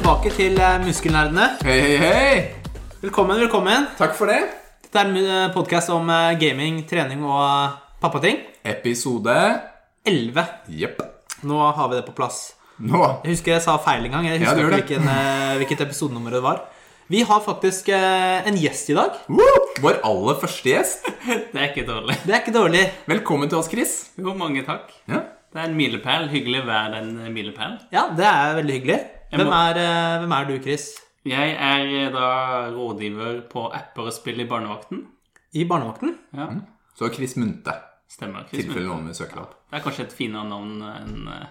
tilbake til eh, Muskelnerdene. Hei, hei, hei! Velkommen, velkommen. Takk for det. Dette er en podkast om eh, gaming, trening og eh, pappating. Episode 11. Jepp. Nå har vi det på plass. Nå. Jeg husker jeg sa feil en gang. Jeg husker ja, ikke hvilken, eh, hvilket episodenummer det var. Vi har faktisk eh, en gjest i dag. Woo! Vår aller første gjest. Det er ikke dårlig. Det er ikke dårlig. Velkommen til oss, Chris. Jo, mange takk. Ja. Det er en milepæl. Hyggelig å være en milepæl. Ja, det er veldig hyggelig. Hvem må- er, eh, hvem er du, Chris? Jeg er eh, da rådgiver på apper og spill i barnevakten. I barnevakten? Ja, Så Chris Munte. stemmer. Chris tilfelle noen vil søke deg opp. Det er kanskje et finere navn enn eh,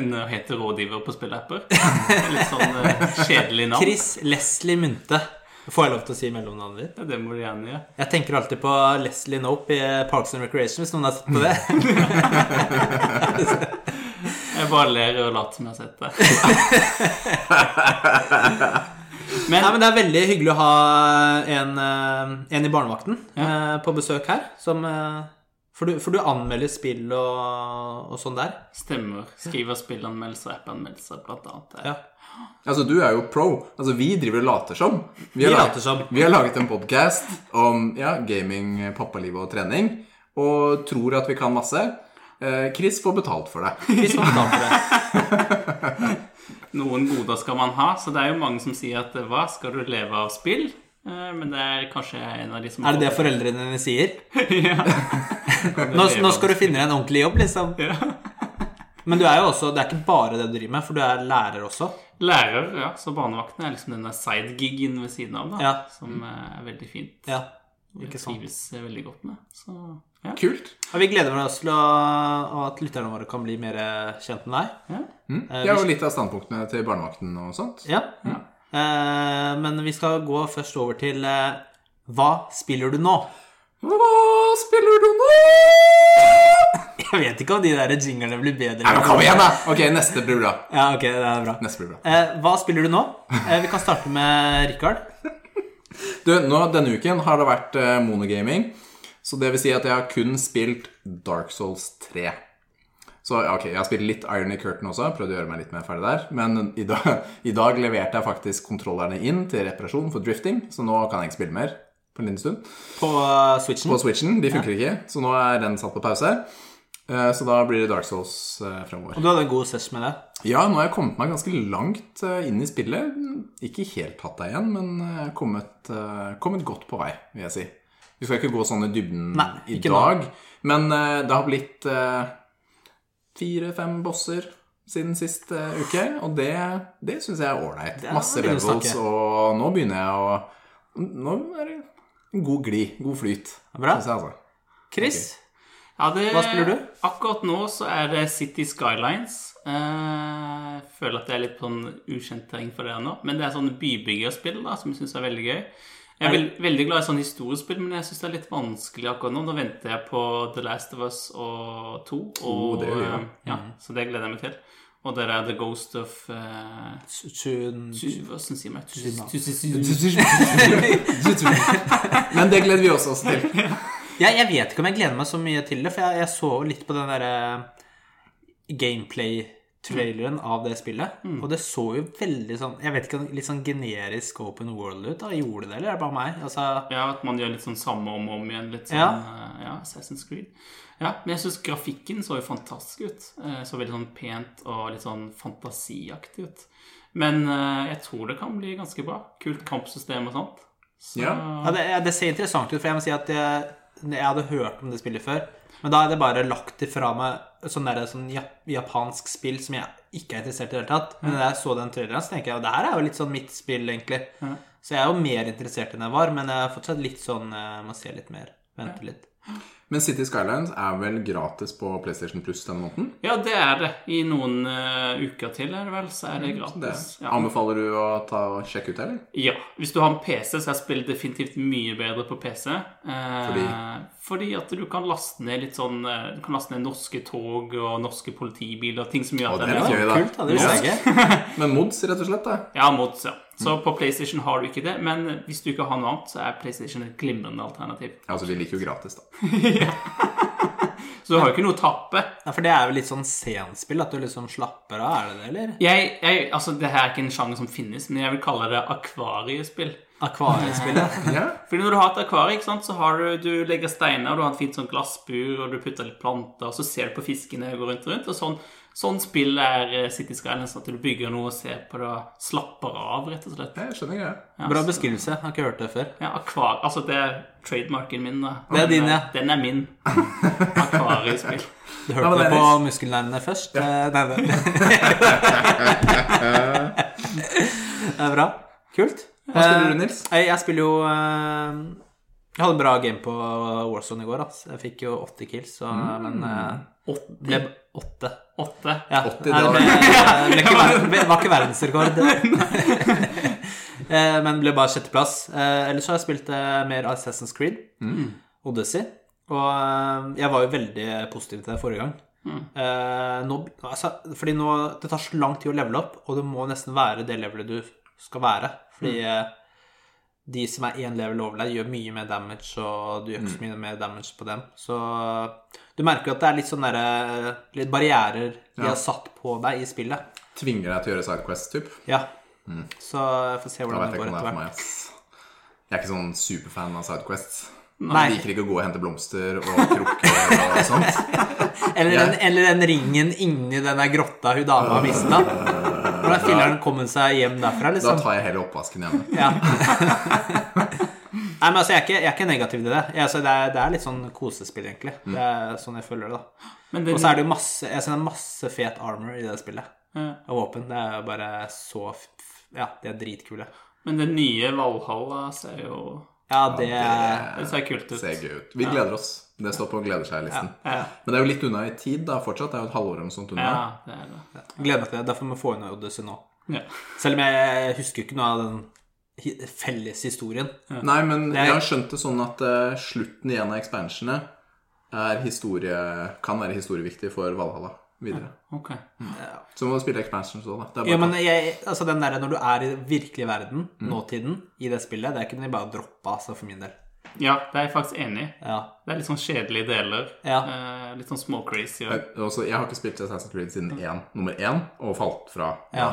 enn å hete rådgiver på spillapper. Litt sånn kjedelig navn. Chris Leslie Munte. Får jeg lov til å si mellomnavnet ditt? Ja, det må du gjerne gjøre. Jeg tenker alltid på Leslie Nope i Parks and Recreation, hvis noen har sett på det. Jeg bare ler og later som jeg har sett det. Nei, Men men Det er veldig hyggelig å ha en, eh, en i barnevakten Ja. eh, på besøk her. Som, eh, for, du, for du anmelder spill og, og sånn der. stemmer. Skriver spillanmeldelser appanmeldelser, blant annet. Ja. Altså, du er jo pro. Altså, vi driver og later som. Vi har, Vi laget, later som. vi har laget en podkast om ja, gaming, pappaliv og trening, og tror at vi kan masse. Eh, Chris får betalt for det. Chris får betalt for det. Noen goder skal man ha, så det er jo mange som sier at hva, skal du leve av spill? Eh, Men det er kanskje en av de som Er det det foreldrene dine sier? ja. Nå, nå skal du finne deg en ordentlig jobb, liksom. Ja. Men du er jo også, det er ikke bare det du driver med, for du er lærer også. Lærer, ja. Så barnevakten er liksom denne sidegigen ved siden av, da. Ja. Som er veldig fint. Ja, ikke sant. trives veldig godt med. Så ja. Kult. Og vi gleder oss til å, at lytterne våre kan bli mer kjent med deg. ja. Mm. Det er jo litt av standpunktene til barnevakten og sånt. Ja. Eh, men vi skal gå først over til eh, Hva spiller du nå? Hva spiller du nå? Jeg vet ikke om de der jinglene blir bedre. Nei, men kom igjen, da! Ok, neste blir bra. Ja, ok, det er bra. Neste blir bra. Eh, hva spiller du nå? Eh, vi kan starte med Rikard. Du, nå, denne uken har det vært eh, monogaming. Så det vil si at jeg har kun spilt Dark Souls 3. Så ok, jeg har spilt litt Irony Curtain også. Prøvde å gjøre meg litt mer ferdig der. Men i dag, i dag leverte jeg faktisk kontrollerne inn til reparasjon for drifting, så nå kan jeg ikke spille mer på en liten stund. På uh, Switchen. På Switchen. De funker ikke, så nå er den satt på pause. Eh, Så da blir det Dark Souls eh, fremover. Og du hadde en god sesj med det? Ja, nå har jeg kommet meg ganske langt inn i spillet. Ikke helt hatt deg igjen, men kommet, kommet godt på vei, vil jeg si. Vi skal ikke gå sånn i dybden Nei, i dag. Noe. men eh, det har blitt eh, fire-fem bosser siden sist eh, uke, og det, det syns jeg er ålreit. Masse levels, og nå begynner jeg å Nå er det en god glid, god flyt. Bra. jeg, altså. Chris? Ja, det, Hva spiller du? Akkurat nå så er det City Skylines. Eh, Jeg føler at det er litt sånn ukjent terreng for dere nå. Men det er sånne bybyggerspill da, som jeg syns er veldig gøy. Jeg er veld, veldig glad i sånne historiespill, men jeg syns det er litt vanskelig akkurat nå. Nå venter jeg på The Last of Us og 2. Og, Oh, det eh, ja, så det gleder jeg meg til. Og der er The Ghost of uh, Hvordan sier meg? Men det gleder vi oss også til. Jeg, jeg vet ikke om jeg gleder meg så mye til det, for jeg, jeg så litt på den derre gameplay-traileren av det spillet, og det så jo veldig sånn Jeg vet ikke, litt sånn generisk open world ut. da Gjorde det, eller er det bare meg? Altså, Ja, at man gjør litt sånn samme om og om igjen. Litt sånn Ja. ja, ja Assassin's Creed. Ja, men jeg syns grafikken så jo fantastisk ut. Eh, Så veldig sånn pent og litt sånn fantasiaktig ut. Men eh, jeg tror det kan bli ganske bra. Kult kampsystem og sånt. Så, Ja. ja, det, det ser interessant ut, for jeg må si at jeg, jeg hadde hørt om det spillet før. Men da er det bare lagt ifra meg sånn der, sånn japansk spill som jeg ikke er interessert i i det hele tatt. Men da jeg så den traileren, så tenker jeg at det her er jo litt sånn mitt spill, egentlig. Så jeg er jo mer interessert enn jeg var, men jeg er fortsatt litt sånn Jeg må se litt mer. Vente litt. Men City Skylines er vel gratis på PlayStation Plus denne måneden? ja, det er det. I noen uh, uker til, er det vel, så er det Det. gratis. Ja. Anbefaler du å ta og sjekke ut det, eller? Ja. Hvis du har en PC, så er spillet definitivt mye bedre på PC. Uh, Fordi? fordi at du kan laste ned litt sånn eh, Du kan laste ned norske tog og norske politibiler. Ting som gjør Å, at det er er litt gøy, da. Kult, da. Det visste jeg ikke. Men mods, rett og slett, da. Ja, mods, ja. Så på PlayStation har du ikke det, men hvis du ikke har noe annet, så er PlayStation et glimrende alternativ. Ja, altså, vi liker jo gratis, da. Så du har jo ikke noe å tape. Ja, For det er jo litt sånn senspill, at du liksom slapper av, er det det, eller? Jeg, jeg, altså, det her er ikke en sjanger som finnes, men jeg vil kalle det akvariespill. Akvariespillet. Ja. Fordi når du har et akvarie, ikke sant, så har du, du legger steiner, du har et fint sånn glassbur, og du putter litt planter, og så ser du på fiskene gå rundt og rundt. Og sånn, sånn spill er eh, City Skylines, at du bygger noe og ser på det og slapper av, rett og slett. Jeg skjønner greia. Ja, Bra beskrivelse. Jeg har ikke hørt det før. Ja, akvar... Altså, det er trademarken min, da. Det er din, ja. Den er min. Akvariespill. Du hørte det det på muskelnervene først? Ja. Nei, det Det er bra. Kult. Hva spiller du, Eh, Nils? Jeg, jeg spiller jo eh, Jeg hadde en bra game på Warzone i går. Altså. Jeg fikk jo 80 kills, så, Mm. men uh, ble åtte. Åtte. Ja. 80, Nei, ble, ble ver- ble, var ikke verdensrekord. Eh, men ble bare sjetteplass. Uh, ellers har jeg spilt uh, mer Assassin's Creed, Odyssey. Og jeg var jo veldig positiv til det forrige gang. Eh, nå, altså, fordi nå Det tar så lang tid å levele opp, og det må nesten være det levelet du skal være. Fordi eh, de som er én level over deg, gjør mye mer damage, og du gjør ikke så mye mer damage på dem. Så du merker at det er litt sånne der, Litt barrierer de Ja. har satt på deg i spillet. Tvinger deg til å gjøre Sidequest, typ. Ja. Så jeg får se hvordan det går etter er hvert. Jeg er ikke sånn superfan av Sidequests. Nei. Jeg liker ikke å gå og hente blomster og krukker og sånt. Eller, den, eller den ringen inni den der grotta hun dama har mista. Hvordan er filleren kommet seg hjem derfra, Da liksom? tar jeg heller oppvasken hjemme. Ja. Nei, men altså, jeg er ikke, jeg er ikke negativ til det. Jeg, altså, det, er, det er litt sånn kosespill, egentlig. Det er sånn jeg føler det, da. Og så er det jo masse Jeg det er masse fet armor i det spillet. Ja. Av våpen. Det er bare så Ja, de er dritkule. men det nye Valhalla ser jo Ja, det Det ser kult ut. ser gøy ut. Vi gleder oss. Det står på gleder seg-listen. Ja, Men det er jo litt unna i tid da, fortsatt. Det er jo et halvår eller noe sånt unna. ja det er det. Gleder meg til det. Derfor må vi få inn Odyssey nå. Ja. Selv om jeg husker ikke noe av den felles historien. Nei, men jeg har skjønt det sånn at eh, slutten i en av expansionene er historie, kan være historieviktig for Valhalla videre. Ok. Så må du spille expansions òg, da. Det er Ja, men jeg, altså den der, når du er i virkelig verden, nåtiden, i det spillet, det kunne de bare droppa, altså, for min del. Ja, det er jeg faktisk enig i. Ja. Det er litt sånn kjedelige deler. Ja. Eh, litt sånn småcrazy. Jeg, jeg har ikke spilt Assassin's Creed siden én, nummer én, og falt fra. Ja.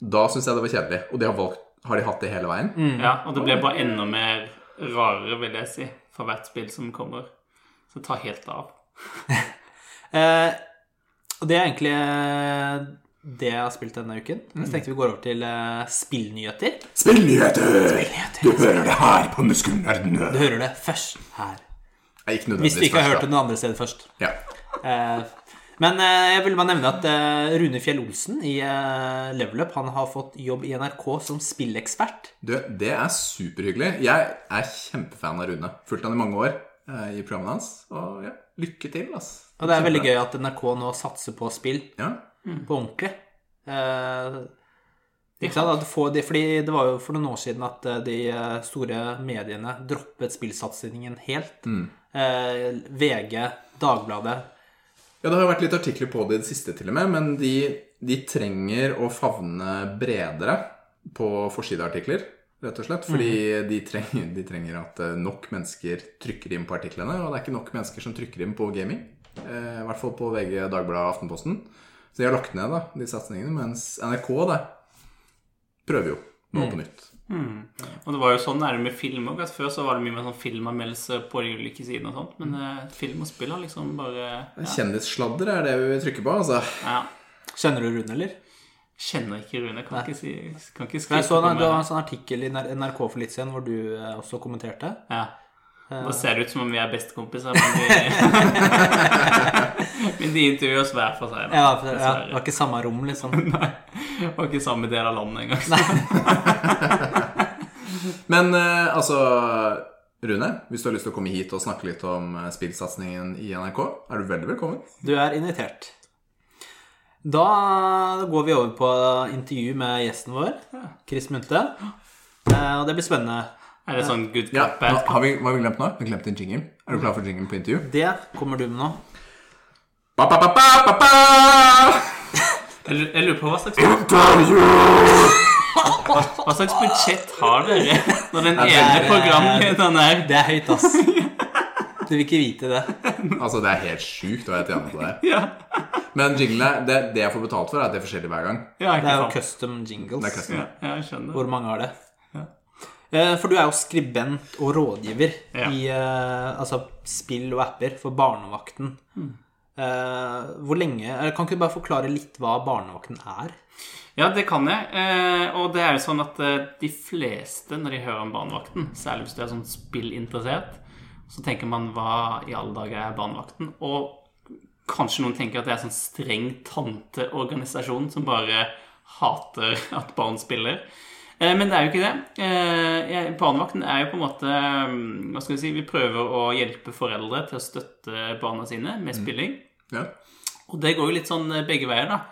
Da syns jeg det var kjedelig. Og de har, valgt, har de hatt det hele veien? Mm. Ja, og det blir bare enda mer rarere, vil jeg si, for hvert spill som kommer. Så det tar helt av. Eh, og det er egentlig eh, det jeg har spilt denne uken. Så tenkte vi går over til eh, spillnyheter. Spillnyheter! Du hører det her på Muskelnerdene. Du hører det først her. Hvis du ikke har hørt det noe andre steder først. Ja. Eh, men jeg vil bare nevne at Rune Fjell Olsen i Level Up han har fått jobb i NRK som spillekspert. Du, det er superhyggelig. Jeg er kjempefan av Rune. Fulgt han i mange år i programmet hans. Og ja, lykke til, ass. Og det er veldig gøy at NRK nå satser på spill Ja. på ordentlig. Eh, ikke sant? Du fordi det var jo for noen år siden at eh, de eh, store mediene droppet spillsatsingen helt. Eh, VG, Dagbladet Ja, det har jo vært litt artikler på det i det siste, til og med, men de, de trenger å favne bredere på forsideartikler, rett og slett. Fordi de, trenger, de trenger at eh, nok mennesker trykker inn på artiklene, og det er ikke nok mennesker som trykker inn på gaming. Eh, I hvert fall på VG, Dagbladet og Aftenposten. Så de har lagt ned da, de satsingene, mens NRK da, prøver jo nå på nytt. Og det var jo sånn er det med film òg. Før så var det mye mer sånn filmanmeldelse på de ulike sidene og sånt. Men eh, film og spill har liksom bare ja. Kjendissladder er det vi trykker på, altså. ja. Kjenner du Rune, eller? Kjenner ikke Rune. Kan ikke si kan ikke skrive så på en, det var en sånn artikkel i NRK for litt siden hvor du eh, også kommenterte. Ja. Nå ser det ut som om vi er bestekompiser, men men de intervjuer oss hver for seg. da. Ja, for, ja, det var ikke samme rom, liksom. Nei. Det var ikke samme del av landet engang. Men eh, altså Rune, hvis du har lyst til å komme hit og snakke litt om eh, spillsatsingen i NRK, er du veldig velkommen. Du er invitert. Da går vi over på intervju med gjesten vår, Chris Munthe. Eh, Og det blir spennende. Er det sånn good Ja, cop, nå, bad cop? har vi, Hva har vi glemt nå? Vi glemte en jingle. Er du klar for jingle på intervju? Det kommer du med nå. Ba, ba, ba, ba, ba, ba! Jeg lurer- på hva slags, Intervju! hva slags budsjett har dere når den ene er, programlederen er Det er høyt, ass. Du vil ikke vite det. Altså, det er helt sjukt hva jeg tjener på det. Ja, Men jinglene, det, det jeg får betalt for, er at det er forskjellig hver gang. ja Det er jo sant. custom jingles. Det er custom. Ja, jeg skjønner. Hvor mange har det? Eh, For du er jo skribent og rådgiver Ja. i uh, altså, spill og apper for Barnevakten. Mm. Uh, hvor lenge eller Kan ikke du bare forklare litt hva Barnevakten er? Ja, det kan jeg. Uh, og det er jo sånn at de fleste, når de hører om Barnevakten, særlig hvis du er sånn spillinteressert, så tenker man hva i alle dager er Barnevakten? Og kanskje noen tenker at det er sånn streng tanteorganisasjon som bare hater at barn spiller. Eh, men det er jo ikke det. Eh, Barnevakten er jo på en måte mm, Hva skal vi si Vi prøver å hjelpe foreldre til å støtte barna sine med spilling. Ja. Og det går jo litt sånn eh, begge veier, da.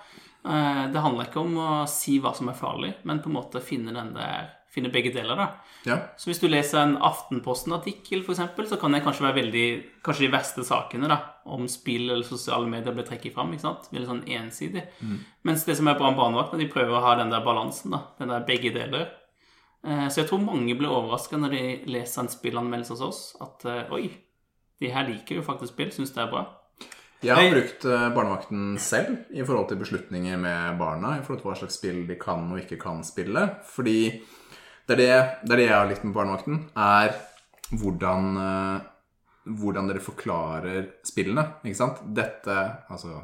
Det handler ikke om å si hva som er farlig, men på en måte finne den der Finne begge deler, da. ja. Så hvis du leser en Aftenposten-artikkel, f.eks., så kan det kanskje være veldig Kanskje de verste sakene da om spill eller sosiale medier blir trekket fram. ikke sant? Veldig sånn ensidig. Mens det som er bra med barnevakten, de prøver å ha den der balansen. da, Den der begge deler. Eh, Så jeg tror mange blir overraska når de leser en spillanmeldelse hos oss, at eh, oi, de her liker jo faktisk spill, syns det er bra. Jeg har brukt eh, barnevakten selv i forhold til beslutninger med barna, i forhold til hva slags spill de kan og ikke kan spille. Fordi det er det, det, er det jeg har likt med barnevakten, er hvordan, eh, hvordan dere forklarer spillene. Ikke sant? Dette Altså,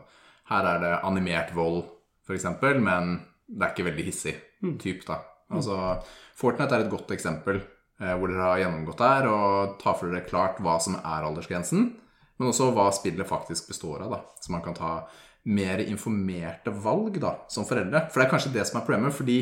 her er det animert vold, f.eks., men det er ikke veldig hissig typ, da. Altså, Fortnite er et godt eksempel eh, hvor dere har gjennomgått der og tar for dere klart hva som er aldersgrensen, men også hva spillet faktisk består av, da. Så man kan ta mer informerte valg da, som foreldre. For det er kanskje det som er problemet, fordi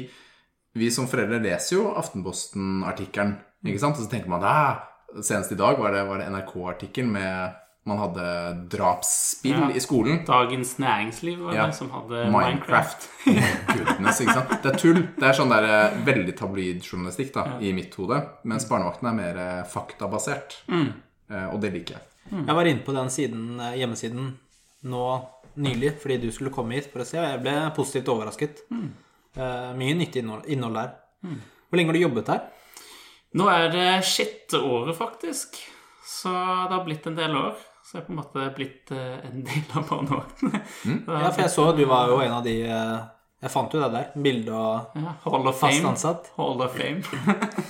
vi som foreldre leser jo Aftenposten-artikkelen, ikke sant? Og så tenker man at Senest i dag var det, var det NRK-artikkel med Man hadde drapsspill Ja. i skolen. Dagens Næringsliv var det som hadde Minecraft. Goodness, ikke sant? Det er tull. Det er sånn der eh, veldig tabloid journalistikk da, i mitt hode. Mens barnevakten er mer eh, faktabasert. Mm. Og det liker jeg. Jeg var inne på den siden, eh, hjemmesiden nå nylig fordi du skulle komme hit for å se, og jeg ble positivt overrasket. Eh, mye nyttig innhold, der. Hvor lenge har du jobbet her? Nå er det sjette året, faktisk. Så det har blitt en del år. Så jeg er på en måte blitt eh, en del av barnevakten. Ja, for jeg så du var jo en av de eh, Jeg fant jo deg der. Bilde og Ja, Hall of fast Fame. ansatt. Hall of Fame.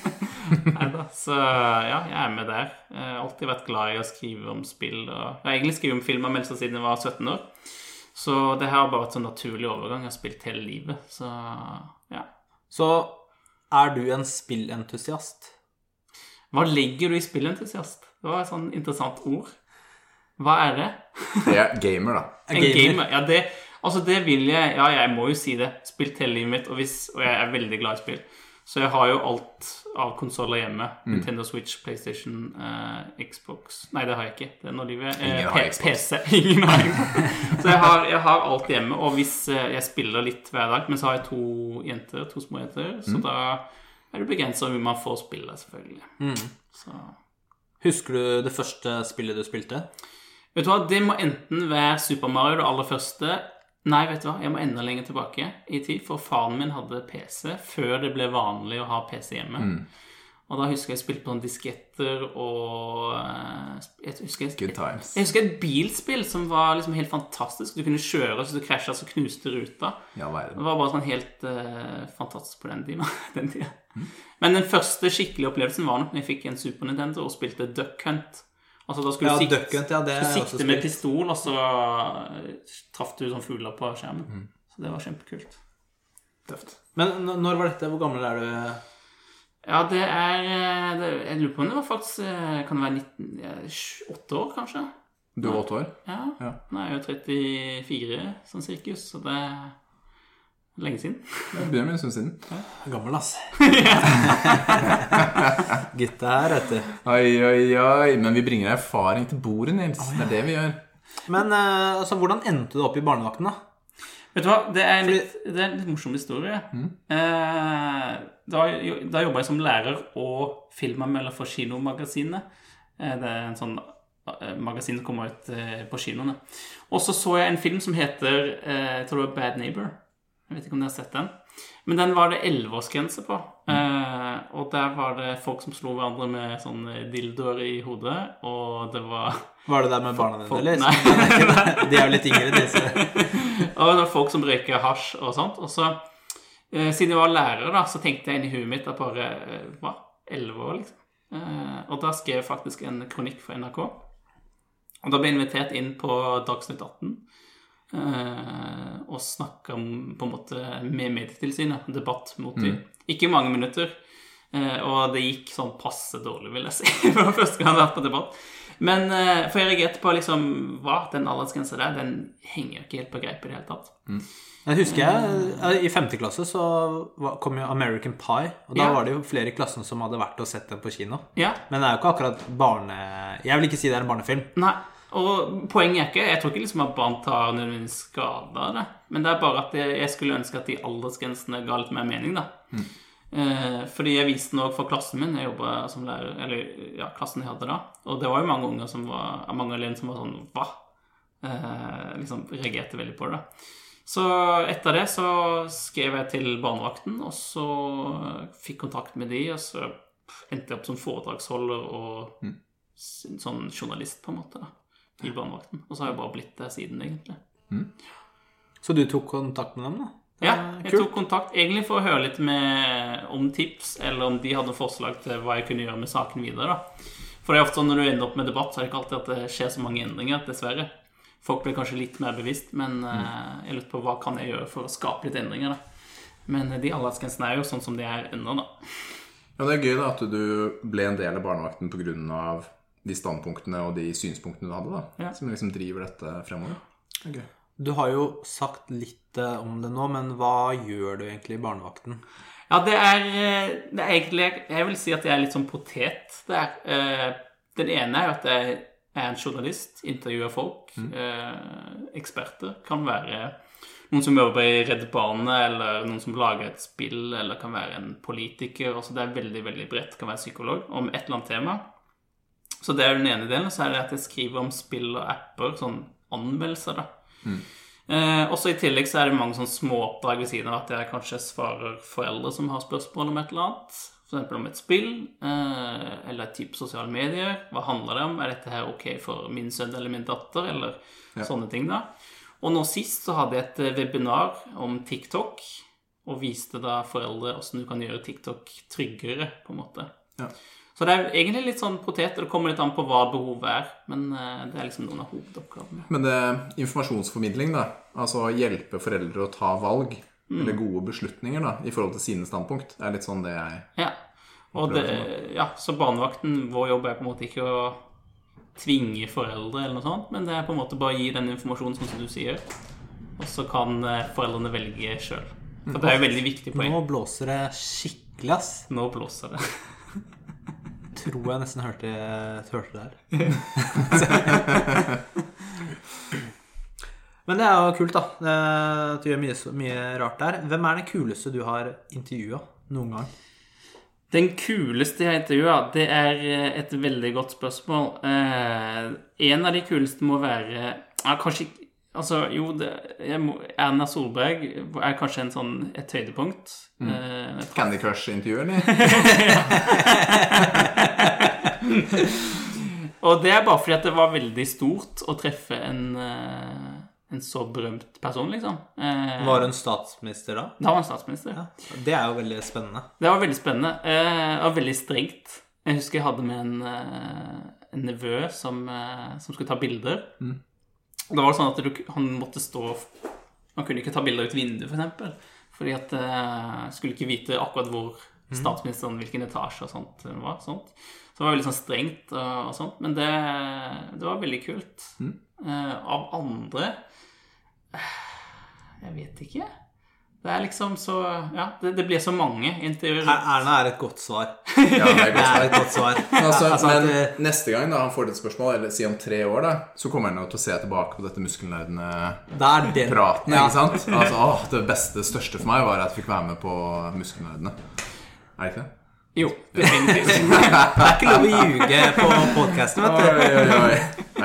Neida, Så ja, jeg er med der. Jeg har alltid vært glad i å skrive om spill. Og jeg har egentlig skrevet om filmanmeldelser siden jeg var 17 år. Så det her har bare vært sånn naturlig overgang. Jeg har spilt hele livet. Så ja. Så er du en spillentusiast? Hva legger du i spillentusiast? Det var et sånn interessant ord. Hva er det? Jeg er gamer, da. En gamer. Ja, det, altså det vil jeg Ja, jeg må jo si det. Spilt hele livet mitt, og, hvis, og jeg er veldig glad i spill. Så jeg har jo alt av konsoller hjemme. Nintendo Switch, PlayStation, eh, Xbox Nei, det har jeg ikke. Det er livet eh. PC. Ingen har. Så jeg har, jeg har alt hjemme. Og hvis eh, jeg spiller litt hver dag Men så har jeg to jenter, to små jenter, så da er det begrensa hvor man får spille, selvfølgelig. Så Husker du det første spillet du spilte? Vet du hva, det må enten være Super Mario, det aller første. Nei, vet du hva, jeg må enda lenger tilbake i tid, for faren min hadde PC før det ble vanlig å ha PC hjemme. Og da husker jeg jeg spilte på noen disketter og eh, Jeg husker, Good times. jeg husker et bilspill som var liksom helt fantastisk. Du kunne kjøre, så du krasja, så knuste ruta. Ja, verden. Det var bare sånn helt uh, fantastisk på den tida. den tida. Men den første skikkelige opplevelsen var nok når jeg fikk en Super Nintendo og spilte Duck Hunt. Altså da skulle Ja, du sikte, ja, sikte med pistol, og så traff du sånn fugler på skjermen. Mm. Så det var kjempekult. Tøft. Men når var dette? Hvor gammel er du? Ja, det er eh, det, Jeg lurer på om det var faktisk eh, Kan det være 19, ja, sj- åtte år, kanskje? Du var åtte år? Ja. Ja. Nå er jeg jo 34 sånn sirkus, så det er lenge siden. Det begynner med en stund siden. Gammel, ass. Gutta her, vet du. Oi, oi, oi. Men vi bringer erfaring til bordet, Nils. Det er det vi gjør. Men eh, altså, hvordan endte du opp i barnevakten, da? Vet du hva, det er en litt, det er en litt morsom historie. Eh, da da jobba jeg som lærer og filmanmelder for Kinomagasinet. Eh, det er en sånn magasin som kommer ut på kinoene. Og så så jeg en film som heter eh, jeg tror det var Bad Neighbor. Jeg vet ikke om dere har sett den. Men den var det elleveårsgrense på. Eh, og der var det folk som slo hverandre med sånne dildoer i hodet, og det var Var det der med barna dine, eller? Nei. De er jo litt yngre, disse. Og det var folk som røyker hasj og sånt. Og så, eh, siden jeg var lærer, da, så tenkte jeg inni huet mitt at bare eh, Hva? Elleve år, liksom. Eh, og da skrev jeg faktisk en kronikk for NRK. Og da ble jeg invitert inn på Dagsnytt 18 eh, og snakka på en måte med Medietilsynet. Debatt mot dem. Ikke mange minutter. Eh, og det gikk sånn passe dårlig, vil jeg si. for første gang jeg har vært på debatt. Men eh, for jeg reagerte på liksom Hva? Den aldersgrensa der, den henger ikke helt på greip i det hele tatt. Jeg husker jeg, I femte klasse så kom jo American Pie. Og da Ja. var det jo flere i klassen som hadde vært og sett den på kino. Ja, Men det er jo ikke akkurat barne... Jeg vil ikke si det er en barnefilm. Nei, og poenget er ikke Jeg tror ikke liksom at barn tar nødvendigvis skade av det. Men det er bare at jeg, skulle ønske at de aldersgrensene ga litt mer mening, da. Eh, fordi jeg viste den òg for klassen min. Jeg jobba som lærer Eller ja, klassen jeg hadde da. Og det var jo mange unger som var Mange elever som var sånn Hva? Eh, liksom reagerte veldig på det. Så etter det så skrev jeg til barnevakten, og så fikk kontakt med de, og så endte jeg opp som foredragsholder og mm. sånn journalist, på en måte, da, i barnevakten. Og så har jeg bare blitt det siden, egentlig. Så du tok kontakt med dem, da? Ja, jeg kult. tok kontakt egentlig for å høre litt med, om tips, eller om de hadde forslag til hva jeg kunne gjøre med saken videre. da. For det er ofte sånn når du ender opp med debatt, så er det ikke alltid at det skjer så mange endringer, dessverre. Folk blir kanskje litt mer bevisst, men eh, jeg lurte på hva kan jeg gjøre for å skape litt endringer. da. Men eh, de aldersgrensene er jo sånn som de er ennå, da. Ja, Det er gøy da at du ble en del av barnevakten pga. De standpunktene og de synspunktene du hadde, da. Ja. Som liksom driver dette fremover. Det er. Du har jo sagt litt eh, om det nå, men hva gjør du egentlig i barnevakten? Ja, det er, eh, det er egentlig Jeg vil si at jeg er litt sånn potet Er, Eh, Den ene er jo at jeg er en journalist, intervjuer folk. eh, Eksperter. Kan være noen som jobber i Redd Barna, eller noen som lager et spill, eller kan være en politiker. Altså det er veldig veldig bredt. Kan være psykolog om et eller annet tema. Så det er den ene delen. Så er det at jeg skriver om spill og apper, sånn anmeldelser, da. Eh, også I tillegg så er det mange sånne småoppdrag ved siden av at jeg kanskje svarer foreldre som har spørsmål om et eller annet. F.eks. om et spill eh, eller et type sosiale medier. Hva handler det om? Er dette her ok for min sønn eller min datter? Eller sånne ting, da. Og nå sist så hadde jeg et eh, webinar om TikTok, og viste da foreldre hvordan du kan gjøre TikTok tryggere, på en måte. Ja. Så det er egentlig litt sånn potet, og det kommer litt an på hva behovet er. Men eh, det er liksom noen av hovedoppgavene. Men det er informasjonsformidling, da. Altså hjelpe foreldre å ta valg. Eller gode beslutninger da, i forhold til sine standpunkt. er litt sånn det jeg Ja. Og det, ja, så barnevakten, vår jobb er på en måte ikke å tvinge foreldre eller noe sånt, men det er på en måte bare å gi den informasjonen sånn som du sier, og så kan eh, foreldrene velge sjøl. For det er jo veldig viktig poeng. Nå blåser det skikkelig, ass. Nå blåser det. Tror jeg nesten hørte, hørte det her. Men det er jo kult, da. du gjør mye, mye rart der. Hvem er den kuleste du har intervjua noen gang? Den kuleste jeg har intervjua, det er eh, et veldig godt spørsmål. Eh, en av de kuleste må være ja, Kanskje Altså, jo, det, jeg må, Erna Solberg er kanskje en sånn, et høydepunkt. Eh, Candy Crush-intervju, eller? Og det er bare fordi at det var veldig stort å treffe en, eh, en så berømt person, liksom. Eh, Var hun statsminister da? Da var hun statsminister. Ja. Det er jo veldig spennende. Det var veldig spennende eh, og veldig strengt. Jeg husker jeg hadde med en, eh, en nevø som, eh, som skulle ta bilder. Og Da var det sånn at du, han måtte stå Han kunne ikke ta bilder ut vinduet, f.eks. For fordi at uh, skulle ikke vite akkurat hvor statsministeren, hvilken etasje og sånt det var. Sånt. Så det var veldig sånn strengt og, og sånt. Men det, det var veldig kult. Eh, av andre eh, Jeg vet ikke. Det er liksom så Ja, det, det blir så mange intervjuer. Er- Erna er et godt svar. Ja, det er Det er et godt svar. Altså, Altså men neste gang da han får et spørsmålet, eller si om tre år, da, så kommer han jo til å se tilbake på dette muskelnerdende det er den praten, Ja. ikke sant? Altså, å, det beste, største for meg var at jeg fikk være med på Muskelnerdene. Er det ikke det? Jo, definitivt. Det er ikke lov å ljuge på podkasten, vet du. Oi, oi, oi.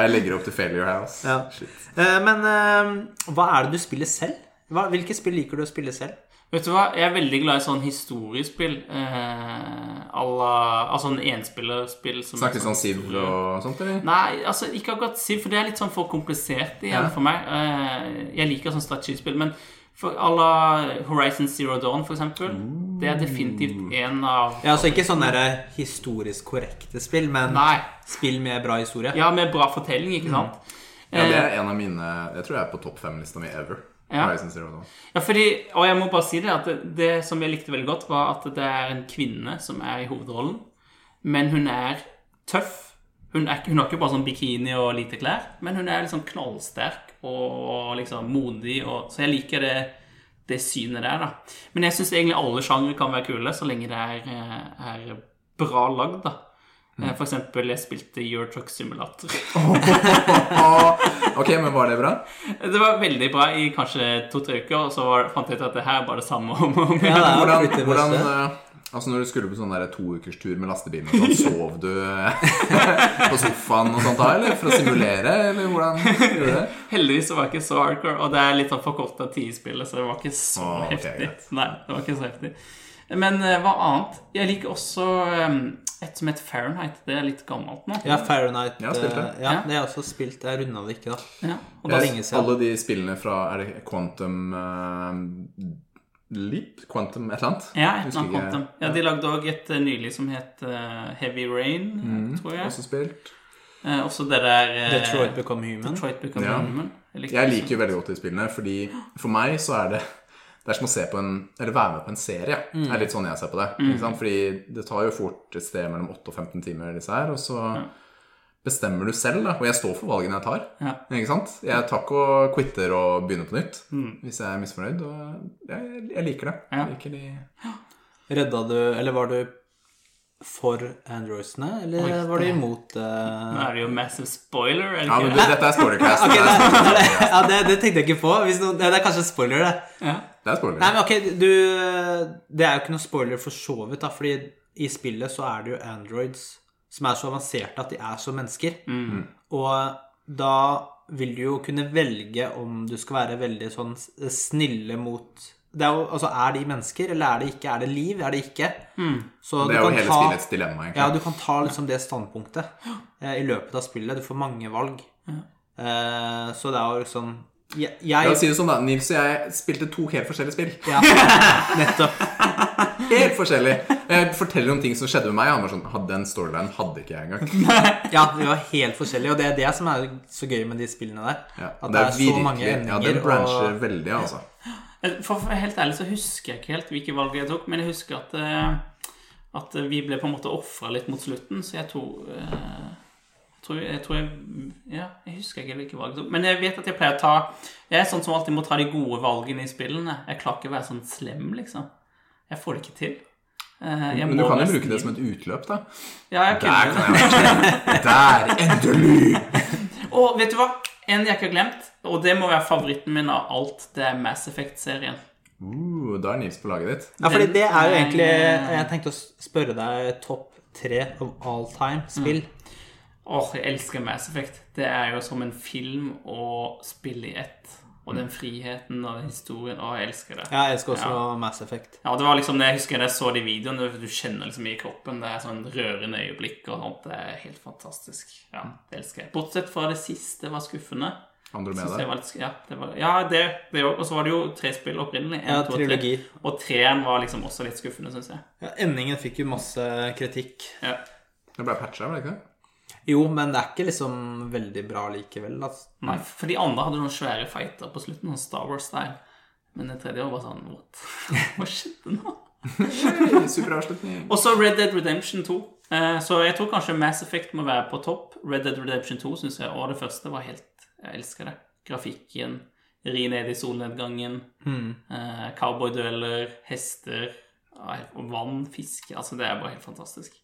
Jeg legger opp til failure her, altså. Ja. Eh, Men eh, hva er det du spiller selv? Hva, hvilke spill liker du å spille selv? Vet du hva, jeg er veldig glad i sånn historiespill. Eh, alla, altså en enspillerspill som Snakker sånn Siv og sånt, eller? Nei, altså ikke akkurat Siv, for det er litt sånn for komplisert igjen Ja. for meg. Eh, jeg liker sånn strategispill, men for à la Horizon Zero Dawn, for eksempel, det er definitivt en av Ja, altså Ikke sånne der historisk korrekte spill, men Nei. spill med bra historie. Ja, med bra fortelling, ikke sant? Ja, det er en av mine Jeg tror jeg er på topp fem-lista mi ever. Ja. Zero Dawn. Ja, fordi, og jeg må bare si det, at det, det som jeg likte veldig godt, var at det er en kvinne som er i hovedrollen, men hun er tøff. Hun, er, hun har ikke bare sånn bikini og lite klær, men hun er liksom knallsterk og liksom modig, og, så jeg liker det, det synet der, da. Men jeg syns egentlig alle sjangre kan være kule, så lenge det er, eh, er bra lagd, da. Eh, For eksempel, jeg spilte Eurotruck Simulator. Ok, men var det bra? Det var veldig bra i kanskje to-tre uker, og så var, fant jeg ut at det her er bare det samme om og om igjen. det Hvordan, hvordan eh, Altså Når du skulle på sånn toukerstur med lastebilen, og sånn, sov du eh, på sofaen og sånt da, eller? For å simulere, eller hvordan gjorde du det? Heldigvis så var det ikke så hardcore, og det er litt sånn forkorta tid i spillet, så det var ikke så oh, okay, heftig. greit. Nei, det var ikke så heftig. Men hva annet? Jeg liker også et som heter Fahrenheit. Det er litt gammelt nå. Ja, Fahrenheit. Ja, spilt det. eh, Ja, Ja. det har jeg også spilt. Jeg runda det ikke, da. Ja, og Det da, er lenge siden. Alle de spillene fra Er det Quantum uh, Leap? Quantum et eller annet? ja, et eller annet quantum. Ja, de lagde òg et eh, nylig som het uh, Heavy Rain, Mm. tror jeg. Også spilt. Eh, også det der eh, Detroit Become Human. Detroit Become Ja. Human. likte Jeg liker jo veldig godt de spillene, fordi for meg så er det det er som å se på en, eller være med på en serie. Mm. Det er litt sånn jeg ser på det. Ikke sant? Fordi det tar jo fort et sted mellom 8 og 15 timer, disse her. Og så bestemmer du selv, da. Og jeg står for valgene jeg tar. Ja. Ikke sant? Jeg tar ikke og quitter og begynner på nytt Mm. hvis jeg er misfornøyd. Og jeg, jeg liker det. Ja. Jeg liker de Redda du Eller var du for androysene eller Oi, var du imot imot Nå er det jo massive spoiler, eller? Ja, men du, dette er spoilercast. okay, det, det, det, ja, det, det tenkte jeg ikke på. Hvis noen, det er kanskje spoiler, det. Ja. Det er spoiler. Nei, men ok, du Det er jo ikke noe spoiler for så vidt, da, fordi i spillet så er det jo androids som er så avanserte at de er som mennesker. Mm. Og da vil du jo kunne velge om du skal være veldig sånn snille mot det er, jo, altså, er de mennesker, eller er det ikke? Er det liv? Er det ikke? Så det er du jo hele ta- spillets dilemma, egentlig. Ja, du kan ta liksom det standpunktet eh, i løpet av spillet. Du får mange valg. Eh, så det er jo liksom Jeg, La jeg oss si det sånn, da. Nils og jeg spilte to helt forskjellige spill. ja, nettopp. Helt forskjellig. Jeg forteller om ting som skjedde med meg. Han var sånn, hadde en storyline hadde ikke jeg engang. Ja, vi var helt forskjellige, og det er det som er så gøy med de spillene der. Ja, At det er så mange Ja, det brancher og... veldig, altså. For for helt ærlig så husker jeg ikke helt hvilke valg jeg tok, men jeg husker at, eh, at vi ble på en måte ofra litt mot slutten, så jeg tror eh, tror, jeg tror jeg Ja, jeg husker ikke hvilke valg. Men jeg vet at jeg pleier å ta Jeg er sånn som alltid må ta de gode valgene i spillene. Jeg klarer ikke å være sånn slem, liksom. Jeg får det ikke til. Eh, jeg Men du kan jo bruke det som et utløp, da. Ja, jeg Der kunne kan det. jeg være Der! Endelig! Og vet du hva? En jeg ikke har glemt, og det må være favoritten min av alt, det er Mass Effect-serien. Uh, da er Nils på laget ditt. Ja, fordi det er jo egentlig Jeg tenkte å spørre deg topp tre of all time spill. Åh, jeg elsker Mass Effect. Det er jo som en film å spille i ett. Og den friheten og den historien. Å, jeg elsker det. Ja, jeg elsker også Ja. Mass Effect. Ja, det var liksom det jeg husker da jeg så de videoene. Du kjenner liksom i kroppen. Det er sånn rørende øyeblikk og sånt. Det er helt fantastisk. Ja, det elsker jeg. Bortsett fra det siste var skuffende. Andromeda. var litt, ja, det var, ja, det, det òg. Og så var det jo tre spill opprinnelig. En, Ja, to trilogi. tre. Og treeren var liksom også litt skuffende, syns jeg. Ja, endingen fikk jo masse kritikk. Ja. Det ble patcha, var det ikke det? Jo, men det er ikke liksom veldig bra likevel. Altså. Nei, for de andre hadde noen svære fighter på slutten, sånn Star Wars-style. Men det tredje var bare sånn What? Hva skjedde nå? Super avslutning. Og så Red Dead Redemption 2. Eh, Så jeg tror kanskje Mass Effect må være på topp. Red Dead Redemption 2 synes jeg, og det første var helt Jeg elsker det. Grafikken, ri ned i solnedgangen, eh, cowboydueller, hester, og vann, fiske Altså, det er bare helt fantastisk.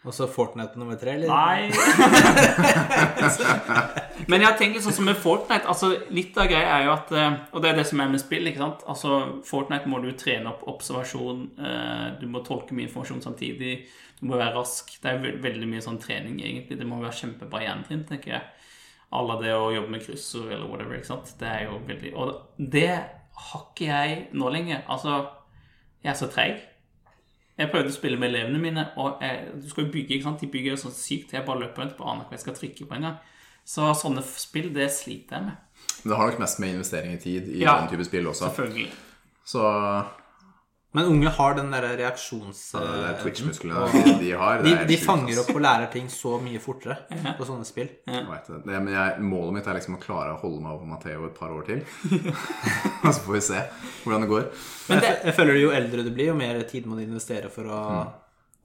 Og så Fortnite nummer tre, eller? Nei Men jeg har tenkt litt sånn som med Fortnite altså Litt av greia er jo at eh, Og det er det som er med spill, ikke sant? Altså Fortnite må du trene opp observasjon eh, Du må tolke mye informasjon samtidig Du må være rask Det er ve veldig mye sånn trening egentlig Det må være kjempebra gjentrinn, tenker jeg Alle det å jobbe med kryssord eller whatever, ikke sant? Det er jo veldig Og det har ikke jeg nå lenger. Altså, jeg er så treig. Jeg prøvde å spille med elevene mine, og jeg, du skal jo bygge, ikke sant? De bygger jo sånn sykt. Jeg bare løper rundt på aner hva jeg skal trykke på en gang. Så sånne spill, det sliter jeg med. Men det har nok mest med investering i tid i Ja. den type spill også. Selvfølgelig. Så Men unge har den derre reaksjons... er eh, Twitch-musklene de, de har. de, de fanger opp og lærer ting så mye fortere på sånne spill. Jeg det. det men jeg, målet mitt er liksom å klare å holde meg over Matheo et par år til. Og så får vi se hvordan det går. Men det- jeg, jeg føler jo eldre du blir, jo mer tid må du investere for å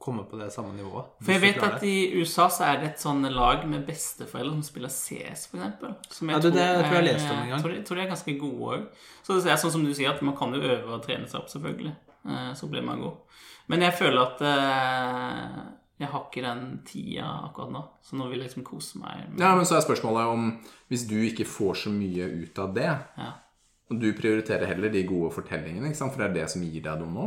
komme på det samme nivået. For jeg vet at i USA så er det et sånn lag med besteforeldre som spiller CS, for eksempel. jeg, Ja, det tror jeg jeg leste om en gang. Tror, tror de er ganske gode òg. Så det er sånn som du sier, at man kan jo øve og trene seg opp, selvfølgelig. Eh, Så blir man god. Men jeg føler at eh, jeg har ikke den tida akkurat nå. Så nå vil jeg liksom kose meg. Ja, men så er spørsmålet om hvis du ikke får så mye ut av det, Ja. og du prioriterer heller de gode fortellingene, for det er det som gir deg noe nå.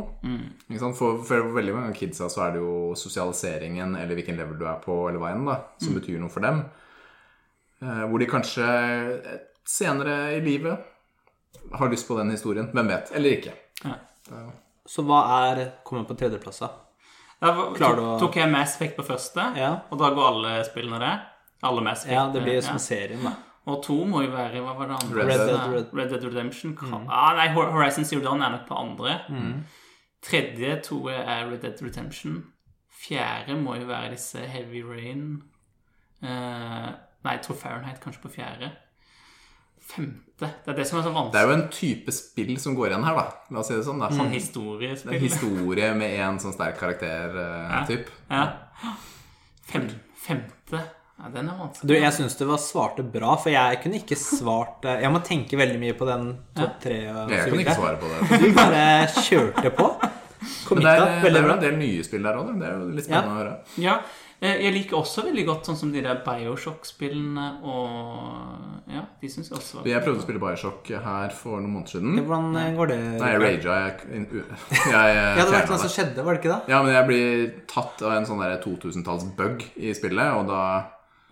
Sant? For, for veldig mange av kidsa så er det jo sosialiseringen eller hvilken level du er på, eller hva enn, da, som betyr noe for dem. Eh, hvor de kanskje senere i livet har lyst på den historien. Hvem vet? Eller ikke. Ja. Så hva er Kommer på tredjeplass, da? Klarer du tok, å- tok jeg Mass Effect på første, Ja. og da går alle spillene der. Alle Mass Effect. Ja, det blir som ja. serien, da. Og to må jo være Hva var det andre? Red Dead. Red- Red Dead Redemption. Mm. ah, nei, Horizon Zero Dawn er nok på andre. Tredje tror jeg er Red Dead Redemption. Fjerde må jo være disse Heavy Rain. Uh, nei, jeg tror Fahrenheit kanskje på fjerde. Femte Det er det som er så Det er jo en type spill som går igjen her, da. La oss si det sånn. da. Sånn En historiespill. historie med en sånn sterk karakter-typ. Ja. Fem, femte Ja, den er vanskelig. Du, jeg syns du var svarte bra, for jeg kunne ikke svart eh, Jeg må tenke veldig mye på den topp tre. Ja. jeg kunne ikke svare på det. Du bare kjørte på. Men det Committa. er, det er jo en del nye spill der òg, det er jo litt spennende å høre. Ja, eh, jeg liker også veldig godt sånn som de der Bioshock-spillene og Ja, de syns jeg også var Jeg prøvde å spille Bioshock her for noen måneder siden. Hvordan eh, går det? Nei, jeg raga. Jeg, jeg, jeg, Ja, det var noe som skjedde, var det ikke det? Ja, men jeg blir tatt av en sånn der 2000-talls-bug i spillet, og da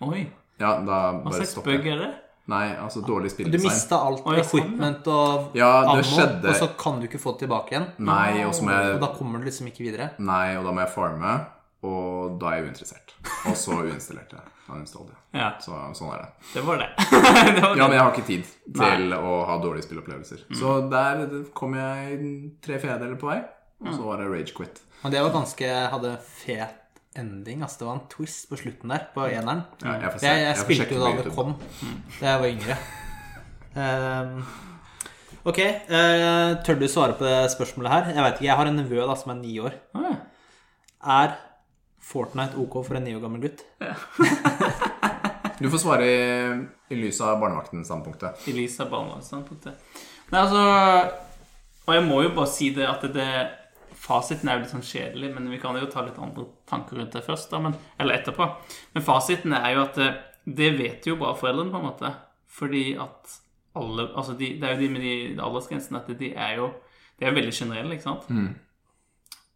Oi, Ja, da hva slags bug er det? Nei, altså dårlig Du spilldesign. mista alt Oi, sånn, equipment og Ja, ammo, skjedde. og så kan du ikke få det tilbake igjen. Nei, og så må Og da kommer du liksom ikke videre. Nei, og da må jeg farme, og da er jeg uinteressert. Og så uinstallerte jeg. Jeg. Ja, Så sånn er det. det var det. det var Ja, men jeg har ikke tid til å ha dårlige spillopplevelser. Så der kom jeg tre fjerdedeler på vei, og så var det rage quit. Og det var ganske Hadde fet ending. Altså, det var en twist på slutten der, på eneren. Ja, jeg. Jeg, jeg, Jeg spilte jo da det kom, da jeg var yngre. Um, ok, uh, tør du svare på det spørsmålet her? Jeg vet ikke, jeg har en nevø som er ni år. Ah, ja. Er Fortnite ok for en ni år gammel gutt? Du får svare i, i lys av barnevakten-standpunktet. I lys av barnevernsstandpunktet. Nei, altså Og jeg må jo bare si det at det Fasiten er jo litt sånn kjedelig, men vi kan jo ta litt andre tanker rundt det først. da, men, Eller etterpå. Men fasiten er jo at det, det vet jo bare foreldrene, på en måte. Fordi at alle Altså, de, det er jo de med de aldersgrensene at de er jo De er veldig generelle, ikke sant? Mm.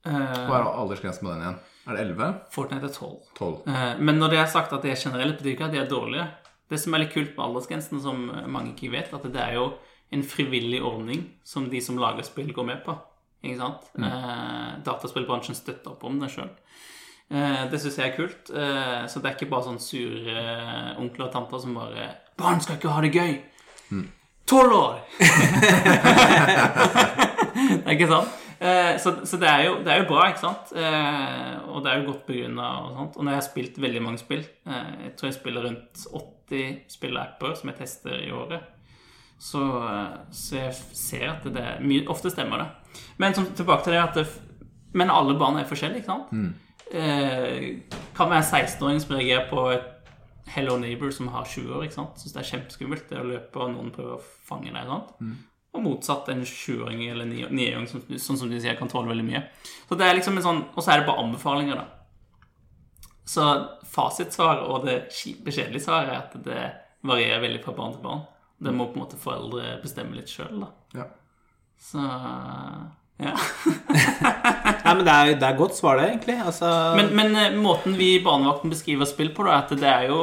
Hva er aldersgrensen på den igjen? Er det 11? Fortnite er 12. 12? Eh, Men når det er sagt at de er generelle, betyr ikke at de er dårlige. Det som er litt kult med aldersgrensen, som mange ikke vet, at det er jo en frivillig ordning som de som lager spill, går med på. Ikke sant? Eh, dataspillbransjen støtter opp om det sjøl. Eh, det syns jeg er kult. Eh, så det er ikke bare sånn sure eh, onkler og tanter som bare 'Barn skal ikke ha det gøy!' Tolv år! det er ikke sant? Eh, så så det, er jo, det er jo bra, ikke sant? Eh, og det er jo godt begrunna. Og, sånt. og når jeg har spilt veldig mange spill eh, Jeg tror jeg spiller rundt 80 spilleapper som jeg tester i året. Så, eh, så jeg ser at det er mye, Ofte stemmer det. Men som, tilbake til det at det, Men alle barn er forskjellige, ikke sant? Eh, kan være en 16-åring som reagerer på et Hello Neighbor som har 20 år. ikke sant? Syns det er kjempeskummelt det å løpe, og noen prøver å fange deg. sant? Og motsatt en 20-åring eller 9-åring som, sånn som de sier, kan tåle veldig mye. Så det er liksom en sånn, Og så er det bare anbefalinger, da. Så fasitsvaret og det kjipe, kjedelige svaret er at det varierer veldig fra barn til barn. Det må på en måte foreldre bestemme litt sjøl, da. Ja. Så ja. Nei, men det er, det er godt svar, det, egentlig. Altså, Men, men eh, måten vi i barnevakten beskriver spill på, da, er at det er jo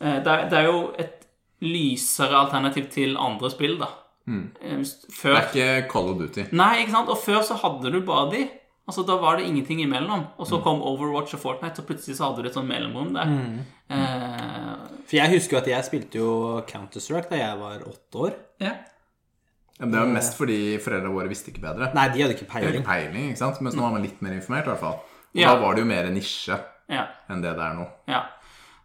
eh, det er, det er jo et lysere alternativ til andre spill, da. Mm. Før... Det er ikke Call of Duty. Nei, ikke sant? Og før så hadde du bare de. Altså, Da var det ingenting imellom. Og Mm. så kom Overwatch og Fortnite, og plutselig så hadde du et sånt mellomrom der. Mm. Eh, For jeg husker jo at jeg spilte jo Counter-Strike da jeg var åtte år. ja. Ja, men det var mest fordi foreldrene våre visste ikke bedre. Nei, de hadde ikke peiling. hadde ikke peiling, ikke sant? Mens nå var man litt mer informert, i hvert fall. Og Ja. Da var det jo mer nisje ja. enn det det er nå. Ja.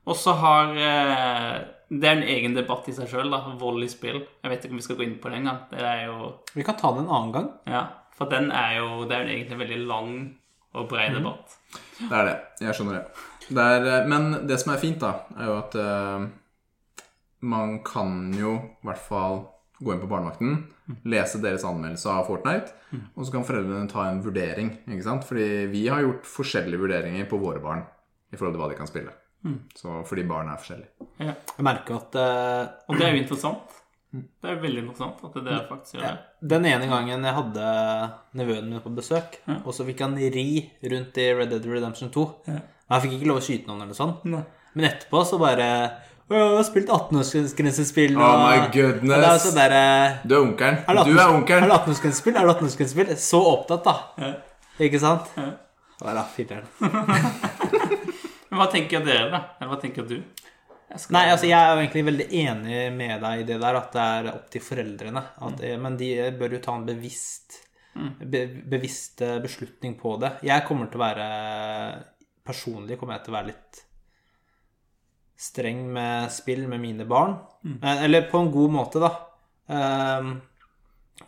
Og så har eh, Det er en egen debatt i seg sjøl, da. Vold i spill. Jeg vet ikke om vi skal gå inn på det engang. Det er jo Vi kan ta det en annen gang. Ja. For den er jo Det er jo egentlig en veldig lang og bred debatt. Det er det. Jeg skjønner det. det er, eh, men det som er fint, da, er jo at uh, man kan jo i hvert fall gå inn på barnevakten, lese deres anmeldelse av Fortnite, og så kan foreldrene ta en vurdering. ikke sant? Fordi vi har gjort forskjellige vurderinger på våre barn i forhold til hva de kan spille. Så fordi barn er forskjellige. Ja. Jeg merker at uh, Og det er jo interessant. Det er veldig interessant at dere faktisk gjør det. Den ene gangen jeg hadde nevøen min på besøk, og så fikk han ri rundt i Red Dead Redemption 2. Han fikk ikke lov å skyte noen eller sånn. Nei. Men etterpå så bare «Å, Jeg har spilt 18-årsgrensespill Oh my goodness. Og er der, Du er onkelen. det Du er 18 onkelen. Er det 18-årsgrensespill? Er det 18-årsgrensespill? Så opptatt, da. Ja. Ikke sant? Ja. Ja, da, filler'n. Men hva tenker dere, da? Eller hva tenker du? Skal- Nei, altså jeg er jo egentlig veldig enig med deg i det der, at det er opp til foreldrene. At, mm. Men de bør jo ta en bevisst, be, bevisst eh, beslutning på det. Jeg kommer til å være Personlig kommer jeg til å være litt streng med spill med mine barn. Mm. Eller på en god måte, da. Um,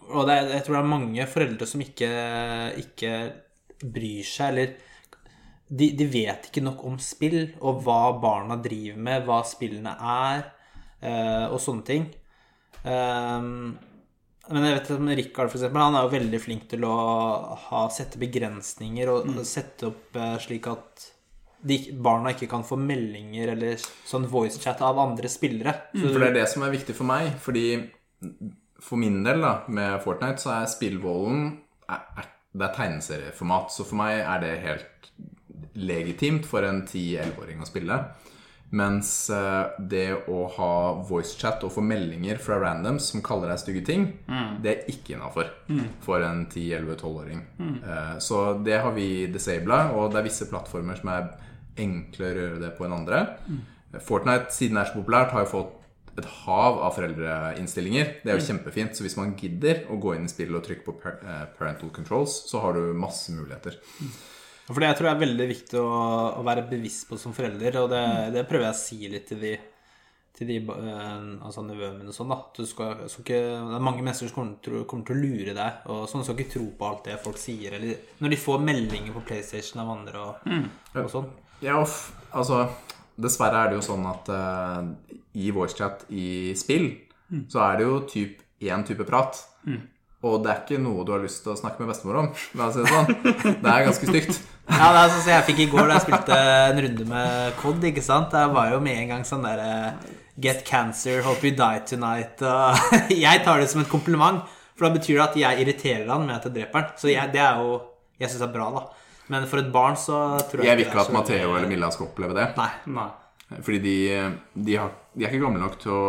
og det jeg tror det er mange foreldre som ikke, ikke bryr seg, eller de, de vet ikke nok om spill, og hva barna driver med, hva spillene er, eh, og sånne ting. Um, men jeg vet at Rikard, for eksempel, han er jo veldig flink til å ha, sette begrensninger og sette opp eh, slik at de, barna ikke kan få meldinger eller sånn voicechat av andre spillere. Så, For det er det som er viktig for meg. Fordi for min del, da, med Fortnite, så er spillvolden Det er tegneserieformat. Så for meg er det helt legitimt for en 10-11-åring å spille. Mens eh, det å ha voicechat og få meldinger fra randoms som kaller deg stygge ting, det er ikke innafor for en 10-11-12-åring. Mm. så det har vi disabla, og det er visse plattformer som er enklere å gjøre det på enn andre. Fortnite, siden det er så populært, har jo fått et hav av foreldreinnstillinger. Det er jo kjempefint. Så hvis man gidder å gå inn i spillet og trykke på eh, parental controls, så har du masse muligheter. For det jeg tror jeg er veldig viktig å, å være bevisst på som forelder, og det, det prøver jeg å si litt til de til de eh, altså nivåene mine og sånn, da. Du skal, skal ikke, det er mange mennesker som kommer kommer til å lure deg, og sånn skal ikke tro på alt det folk sier, eller når de får meldinger på PlayStation av andre og, og sånn. Ja, og f- altså Dessverre er det jo sånn at uh, i voicechat i spill, så er det jo typ én type prat. Og det er ikke noe du har lyst til å snakke med bestemor om. La oss si det sånn. Det er ganske stygt. Ja, det er sånn som jeg fikk i går da jeg spilte en runde med COD, ikke sant. Jeg var jo med en gang sånn derre Get cancer, hope you die tonight. Og jeg tar det som et kompliment, for da betyr det at jeg irriterer han med at jeg dreper han. Så jeg, det er jo Jeg syns det er bra, da. Men for et barn så tror jeg Jeg vil ikke at Matheo eller Milla skal oppleve det. Nei. Nei. Fordi de, de, har, de er ikke gamle nok til å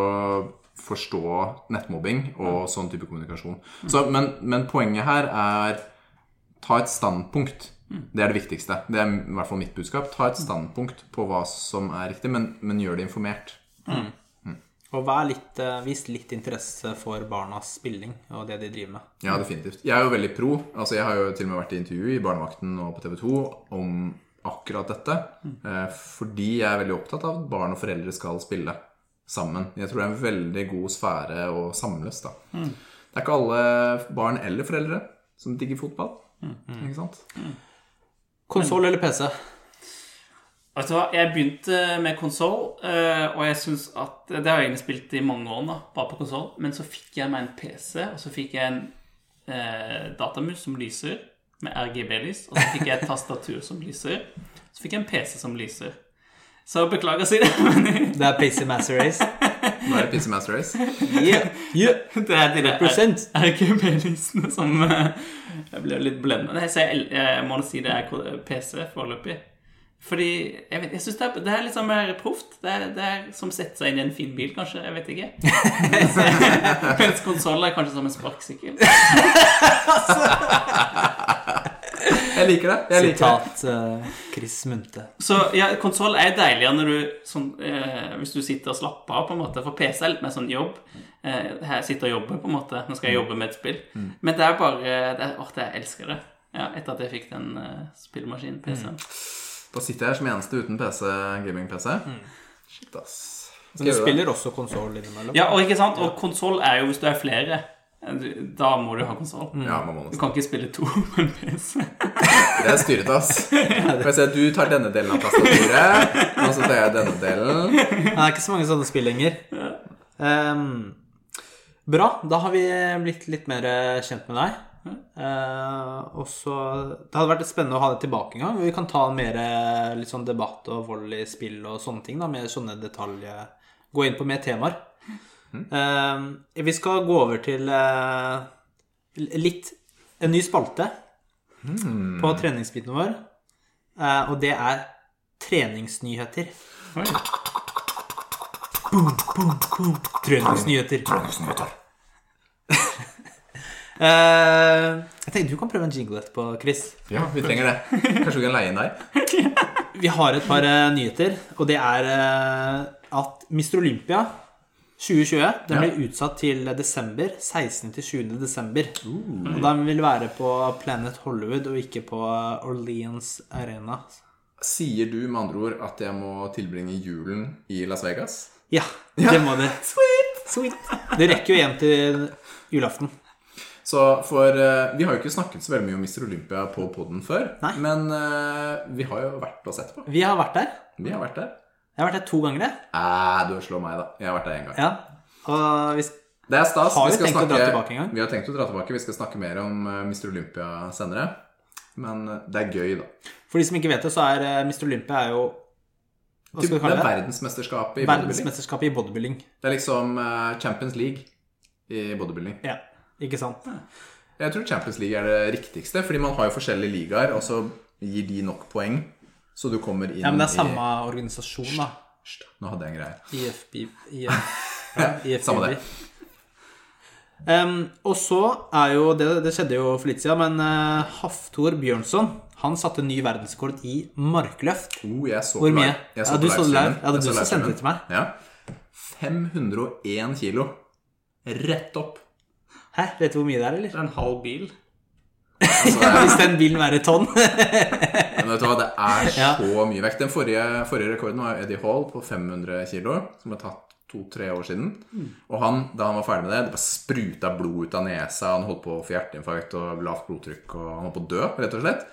forstå nettmobbing og sånn type kommunikasjon. Så, men, men poenget her er ta et standpunkt. Det er det viktigste. Det er i hvert fall mitt budskap. Ta et standpunkt på hva som er riktig, men, men gjør det informert. Og vær litt, eh, vis litt interesse for barnas spilling og det de driver med. Ja, definitivt. Jeg er jo veldig pro. Altså, jeg har jo til og med vært i intervju i Barnevakten og på TV 2 om akkurat dette. Mm. fordi jeg er veldig opptatt av at barn og foreldre skal spille sammen. Jeg tror det er en veldig god sfære å samles, da. Det er ikke alle barn eller foreldre som digger fotball. Ikke sant? Konsoll eller PC? Vet du hva, Jeg begynte med konsoll, og jeg synes at Det har jeg egentlig spilt i mange år da, bare på konsoll. Men så fikk jeg meg en PC, og så fikk jeg en eh, datamus som lyser, med RGB-lys. Og så fikk jeg et tastatur som lyser. Så fikk jeg en PC som lyser. Så beklager å si det, Det er PC Master Race. Nå er det PC Master Race. Yeah, yeah. det er de der Prosent. RGB-lysene som eh, Jeg ble litt blenda. Jeg, jeg må si det er PC foreløpig. Fordi jeg, vet, jeg synes det, er, det er litt sånn mer proft. Det, det er som å sette seg inn i en fin bil, kanskje. Jeg vet ikke. Mens konsoll er kanskje som en sparkesykkel. Jeg liker det. Jeg liker det. Sitat eh, Chris Munthe. Så ja, konsoll er deiligere når du sånn, eh, hvis du sitter og slapper av, på en måte. For PC er litt mer sånn jobb. Eh, her sitter og jobber, på en måte. Nå skal jeg jobbe med et spill. Men det er bare det er, Åh, det, jeg elsker det. Ja, etter at jeg fikk den eh, spillmaskin-PC-en. Da sitter jeg her som eneste uten PC, gaming-PC. Shit, ass. Men du det. spiller også konsoll innimellom. Ja, og ikke sant? Og konsoll er jo hvis du er flere. Da må du ha konsoll. Ja, man må Du kan ikke spille to på en PC. Det er styrete, ass. Får jeg se, du tar denne delen av tastaturet, og så tar jeg denne delen. Det er ikke så mange sånne spill lenger. Um, bra. Da har vi blitt litt mer kjent med deg. Uh, og så Det hadde vært spennende å ha det tilbake en gang. Vi kan ta mer litt sånn debatt og vold i spill og sånne ting. da Med sånne detaljer. Gå inn på mer temaer. Ehm, vi skal gå over til eh, litt En ny spalte på treningsbiten vår. Eh, og det er treningsnyheter. Oi. Boom, boom, boom. Treningsnyheter. Eh, jeg tenkte du kan prøve en jingle etterpå, Chris. Ja, vi trenger det. Kanskje vi kan leie inn deg? Vi har et par nyheter, og det er at Mr. Olympia 2020 den Ja. blir utsatt til desember. 16. til 7. desember. Og den vil være på Planet Hollywood og ikke på Orleans Arena. Sier du med andre ord at jeg må tilbringe julen i Las Vegas? Ja, det må du. Sweet! Sweet. Du rekker jo hjem til julaften. Så for eh, Vi har jo ikke snakket så veldig mye om Mr. Olympia på poden før. Nei. Men eh, vi har jo vært og sett på. Vi har vært der. Vi har vært der. Jeg har vært der to ganger, jeg. Eh, du slår meg, da. Jeg har vært der én gang. Ja. Og vi Det er stas. Har vi skal tenkt å dra tilbake en gang? Vi har tenkt å dra tilbake. Vi skal snakke mer om eh, Mr. Olympia senere. Men eh, det er gøy, da. For de som ikke vet det, så er eh, Mr. Olympia er jo Hva skal vi det kalle er det? verdensmesterskapet i bodybuilding. Verdensmesterskapet i bodybuilding. Det er liksom Champions League i bodybuilding. Ja, ikke sant? Jeg tror Champions League er det riktigste, fordi man har jo forskjellige ligaer, og så gir de nok poeng, så du kommer inn i Ja, men det er i samme organisasjon, da. Hysj, Nå hadde jeg en greie. IFB IF, ja, IFB. Samme det. Um, og så er jo det, det skjedde jo for litt siden, men uh, Haftor Bjørnson han satte ny verdensrekord i markløft. Oh, jeg så Hvor mye? Jeg så Ja, du så det live. Ja, det du som sendte det til meg. Ja. 501 kilo. Rett opp. Hæ, vet du hvor mye det er, eller? Det er en halv bil. Altså, er- Hvis den bilen være tonn. Men vet du hva, det er så mye vekt. Den forrige, forrige rekorden var Eddie Hall på 500 kilo, som ble tatt to-tre år siden. Og han, da han var ferdig med det, det bare spruta blod ut av nesa, han holdt på å få hjerteinfarkt og lavt blodtrykk, og han holdt på å dø, rett og slett.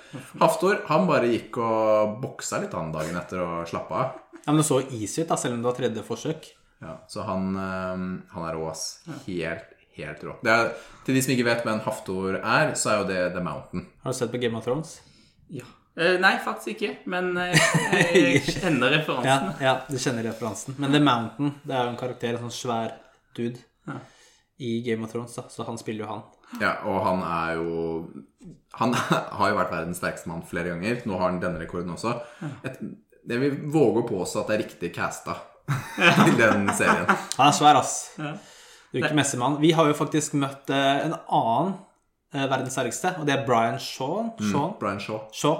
Haftor, han bare gikk og boksa litt han dagen etter og slappa av. Ja, men det så easy ut, da, selv om det var tredje forsøk. Ja, så han, eh, han er rå, ass. Helt, helt rå. Det er, til de som ikke vet hvem Haftor er, så er jo det The Mountain. Har du sett på Game of Thrones? Ja. Eh, nei, faktisk ikke. Men eh, jeg kjenner Ja, referansen. ja, du kjenner referansen. Men The Mountain, det er jo en karakter, en sånn svær dude Ja. i Game of Thrones, da, så han spiller jo han. Ja, og han er jo Han har jo vært verdens sterkeste mann flere ganger. Nå har han denne rekorden også. Et, jeg vil våge å påstå at det er riktig casta til den serien. Han er svær, ass. Ja. Du er ikke messemann. Vi har jo faktisk møtt eh, en annen eh, verdens sterkeste, og det er Brian Shaw. Shaw. Brian Shaw. Shaw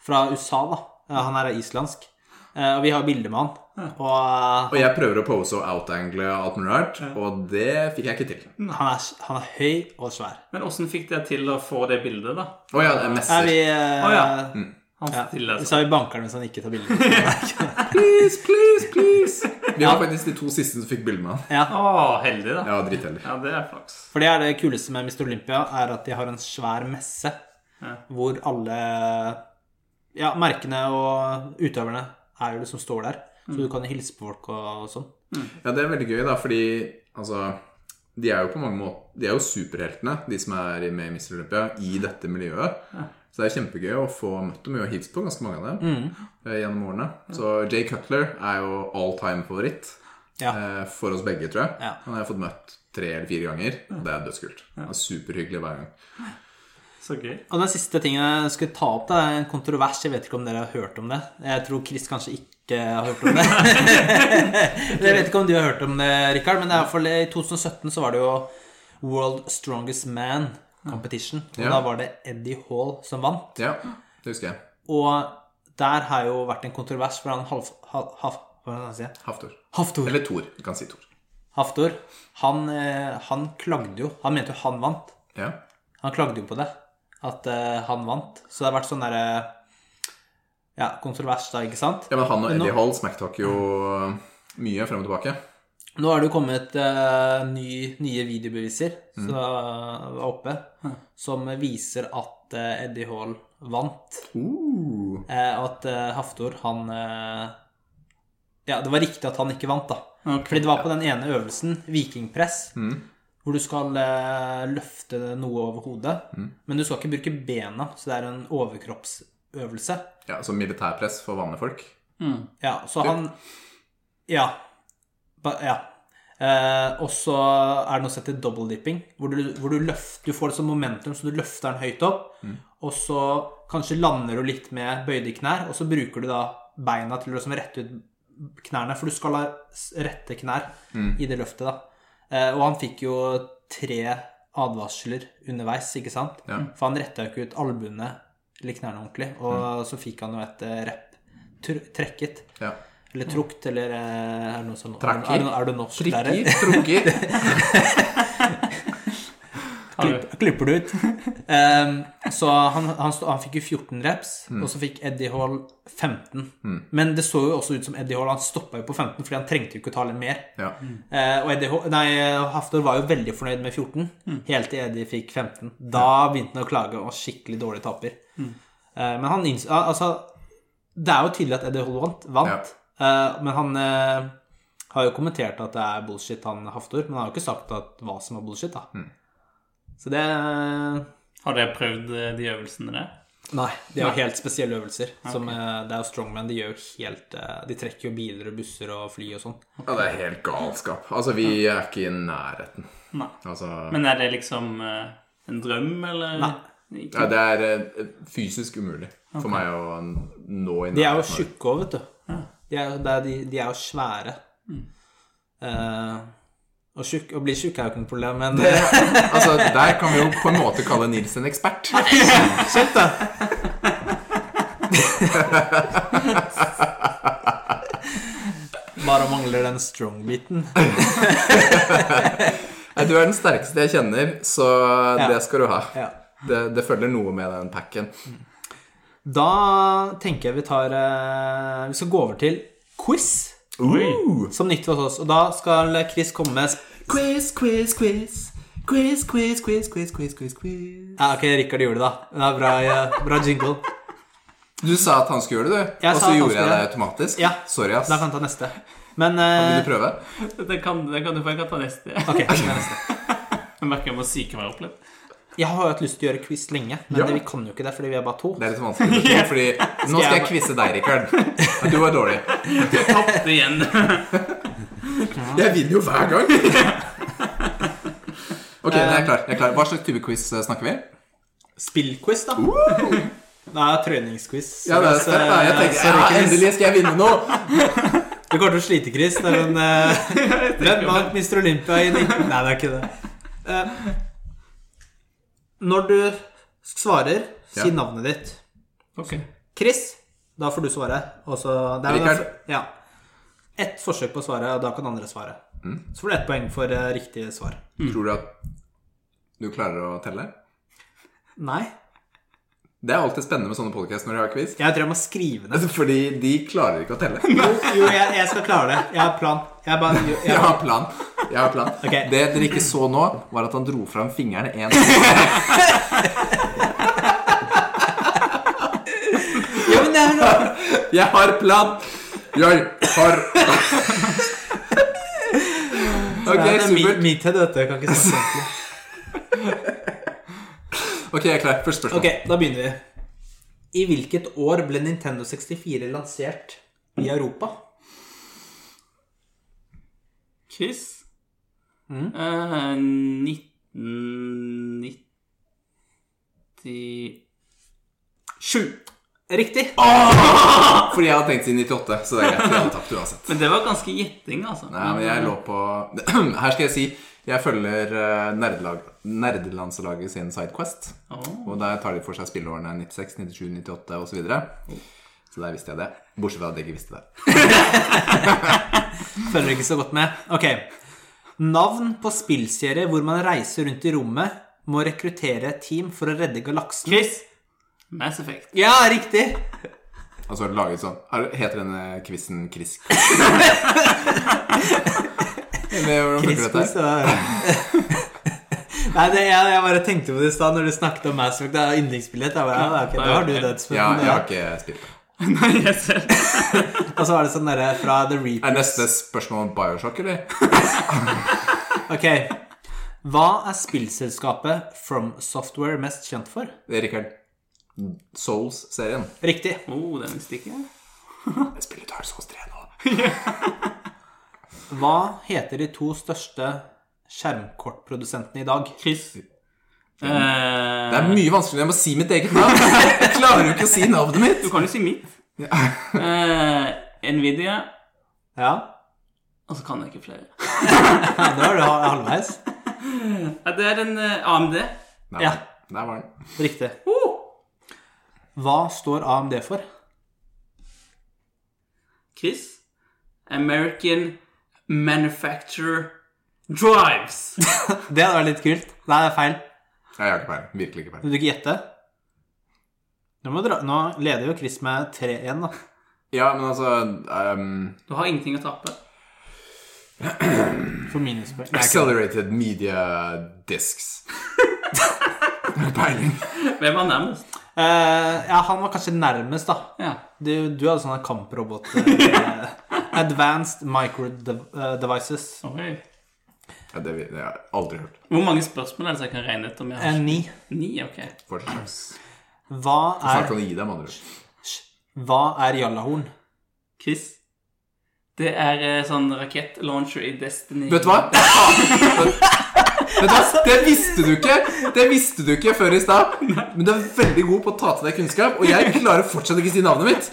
fra USA, da. Han er islandsk. Eh, Og vi har bilde med han. Og Og jeg prøver å pose og outangle alt mulig rart, og det fikk jeg ikke til. eh, han er, han er høy og svær. Men åssen fikk dere til å få det bildet, da? Å ja, det er Er messer. vi eh, Å, ja. Mm. Han ja. stiller Så seg. har vi bankeren hvis han ikke tar bilde. Please, please, please. Vi var faktisk de to siste som fikk bilde med han. Ja. Å, heldig, da. Ja, dritheldig. Ja, det er flaks. For det er det kuleste med Mr. Olympia, er at de har en svær messe Ja. hvor alle ja, merkene og utøverne er jo det som står der. Så du kan hilse på folk og, og sånn. Ja, det er veldig gøy, da, fordi altså De er jo på mange måter De er jo superheltene, de som er med i Mr. Olympia, i dette miljøet. Så det er kjempegøy å få møtt dem. Vi har hilst på ganske mange av dem eh, gjennom årene. Så Jay Cutler er jo all time favoritt Ja. eh, for oss begge, tror jeg. Ja. Han har jeg fått møtt tre eller fire ganger. og Det er dødskult. Han er superhyggelig hver gang. Så gøy. Og den siste tingen jeg skulle ta opp, det er en kontrovers. Jeg vet ikke om dere har hørt om det. Jeg tror Chris kanskje ikke har hørt om det. jeg vet ikke om du har hørt om det, Rikard, men det er i fall i 2017 så var det jo World Strongest Man Competition. Og Ja. da var det Eddie Hall som vant. Ja, det husker jeg. Og der har jo vært en kontrovers for han halv... halv, halv hva det han? Haftor. Haftor. Eller Thor. Du kan si Thor. Haftor. Han, eh, han klagde jo. Han mente jo han vant. Ja. Han klagde jo på det, at eh, han vant. Så det har vært sånn derre Ja, kontrovers da, ikke sant? ja, men han og Eddie Hall smacktalk jo mye frem og tilbake. Nå har det jo kommet uh, ny, nye videobeviser som var oppe, som viser at uh, Eddie Hall vant. Uh. Eh, at eh, Haftor, han eh, Ja, det var riktig at han ikke vant, da. Okay. Fordi det var på den ene øvelsen, vikingpress, hvor du skal eh, løfte noe over hodet. Men du skal ikke bruke bena, så det er en overkroppsøvelse. Ja, så militærpress for vanlige folk. Ja, så han Ja. Ja. Eh, og så er det noe som heter double dipping, hvor du, hvor du løfter Du får det som momentum, så du løfter den høyt opp. Og så kanskje lander du litt med bøyde knær, og så bruker du da beina til å liksom rette ut knærne. For du skal ha rette knær i det løftet, da. Eh, og han fikk jo tre advarsler underveis, ikke sant? Ja. For han retta jo ikke ut albuene eller knærne ordentlig. Og så fikk han jo et eh, rep trekket. Ja. Eller trukt, eller eh, er det noe sånn Trakker. Er, er du norsk Trikker, trukker. Klipp, klipper du ut. Um, så han, han, stod, han fikk jo 14 reps, Mm. og så fikk Eddie Hall 15. Men det så jo også ut som Eddie Hall han stoppa jo på 15, fordi han trengte jo ikke å ta litt mer. Ja. Uh, og Eddie Hall, nei, Haftor var jo veldig fornøyd med 14, helt til Eddie fikk 15. Da begynte han å klage og skikkelig dårlig taper. Uh, men han innså Altså, det er jo tydelig at Eddie Hall vant, vant. Eh, men han eh, har jo kommentert at det er bullshit, han Haftor, men han har jo ikke sagt at hva som er bullshit, da. Så det Har dere prøvd eh, de øvelsene der? Nei, de har helt spesielle øvelser. Som, eh, det er jo strongman. De gjør helt eh, De trekker jo biler og busser og fly og sånn. ja, det er helt galskap. Altså, vi er ikke i nærheten. Nei. Altså Men er det liksom eh, en drøm, eller? Nei. Ikke? ja, Det er eh, fysisk umulig for meg å nå i De er jo nærheten tjukke òg, vet du. De er, de, de er jo svære. Eh, og tjukk, å bli tjukk er jo ikke noe problem, men Altså, Der kan vi jo på en måte kalle Nils en ekspert. Skjønt, da! Bare mangler den strong-biten. Nei, Du er den sterkeste jeg kjenner, så det skal du ha. Ja. Det, det følger noe med den packen. Da tenker jeg vi tar eh, Vi skal gå over til quiz. Oi. Som nytt hos oss. Og da skal Chris komme med quiz, quiz, quiz. Quiz, quiz, quiz, quiz, quiz, quiz, quiz. Ja, ok, Rikard gjorde det, da. Det er bra, ja, bra jingle. Du sa at han skulle gjøre det, du. Jeg Og sa så at han gjorde jeg skulle det automatisk. Ja. Sorry, ass. Da kan jeg ta neste. Men Vil eh, du prøve? Det kan, det kan du få. Jeg kan ta neste. Ok, jeg tar neste. Jeg merker jeg må syke meg opp litt. Jeg har jo hatt lyst til å gjøre quiz lenge, men Ja. det, vi kan jo ikke det fordi vi er bare to. Det er litt vanskelig, to, fordi nå skal jeg quize deg, Rikard. Du var dårlig. Du tapte igjen. Jeg vinner jo hver gang. Ok, jeg er klar. jeg er klar Hva slags type quiz eh, snakker vi? Spillquiz, da. Det Nei, treningsquiz. Ja, det er spett, da. Jeg tenkte ja, Endelig skal jeg vinne noe! Du kommer til å slite, Chris. Det er en eh, Hvem vant Mr. Olympia i 19... Nei, det er ikke det. Eh, når du svarer, si Ja. navnet ditt. Ok. Chris, da får du svare. Og så det er Rikard. Ja. Ett forsøk på å svare, og da kan andre svare. Mm. Så får du ett poeng for eh, riktig svar. Tror du at du klarer å telle? Nei. Det er alltid spennende med sånne podcast når de har quiz. Jeg tror jeg må skrive ned. Fordi de klarer ikke å telle. Jo, jo jeg, jeg skal klare det. Jeg har plan. Jeg bare, jeg, Jeg har plan. Jeg har plan. Okay. Det dere ikke så nå, var at han dro fram fingrene én Ja, men det er noe Jeg har plan! Jeg har Ok, mi- supert. Meathead, vet du. Jeg kan ikke snakke ordentlig. Ok, jeg er klar. Første spørsmål. Ok, da begynner vi. I hvilket år ble Nintendo 64 lansert i Europa? Chris. Mm. Eh, 1997. Riktig. Fordi jeg hadde tenkt siden 98, så det er greit. Jeg hadde tapt uansett. Men det var ganske gjetting, altså. Nei, men jeg lå på Her skal jeg si jeg følger eh, nerdelag, nerdelandslaget sin Sidequest. Oh. Og der tar de for seg spilleårene 96, 97, 98 osv. Så, der visste jeg det. Bortsett fra at jeg ikke visste det. Følger ikke så godt med. Ok. Navn på spillserie hvor man reiser rundt i rommet, må rekruttere et team for å redde galaksen. Chris. Mass Effect. Ja, riktig! Altså laget sånn er- Heter denne quizen Chris? Ja. Nei, det, jeg, jeg bare tenkte på det i stad når du snakket om Mass Effect. Det er yndlingsspillet. Ja, ok, da har du dødsfødt. Ja, jeg har ikke spilt det. Nei, jeg ser. Og så var det sånn derre fra The Reapers Er neste spørsmål om Bioshock, eller? Ok. Hva er spillselskapet From Software mest kjent for? Det er Rikard. Souls-serien. Riktig. Oh, den visste ikke jeg. Jeg spiller Dark Souls 3 nå. Hva heter de to største skjermkortprodusentene i dag? Chris. Det Eh, er mye vanskeligere enn å si mitt eget navn. Jeg klarer jo ikke å si navnet mitt. du kan jo si mitt. Eh, Nvidia. Ja, Og så kan jeg ikke flere. da er du halvveis. Det er den eh, AMD. Nei, Ja. Der var den. Riktig. Hva står AMD for? Chris. American Manufacturer Drives. Det hadde vært litt kult. Nei, det er feil. Nei, Jeg har ikke peiling. Virkelig ikke peiling. Vil du ikke gjette? Nå, må dra. Nå leder jo Chris med 3-1, da. Ja, men altså um, Du har ingenting å tape. For minuspoeng. Accelerated Media Discs. peiling. Hvem var nærmest? Uh, ja, han var kanskje nærmest, da. Ja. Du, du hadde sånne kamprobot uh, Advanced Micro eh, Devices. Oi. Ja, det, det har jeg aldri hørt. Hvor mange spørsmål er det så jeg kan regne ut om jeg Eh, har Ni. Ni, ok. Hva Snart er, kan du gi deg, med andre hva er jallahorn? Chris. Det er eh, sånn rakettlauncher i Destiny. Vet du hva? Vet du hva? Det visste du ikke Det visste du ikke før i stad. Men du er veldig god på å ta til deg kunnskap, og jeg klarer fortsatt ikke å si navnet mitt.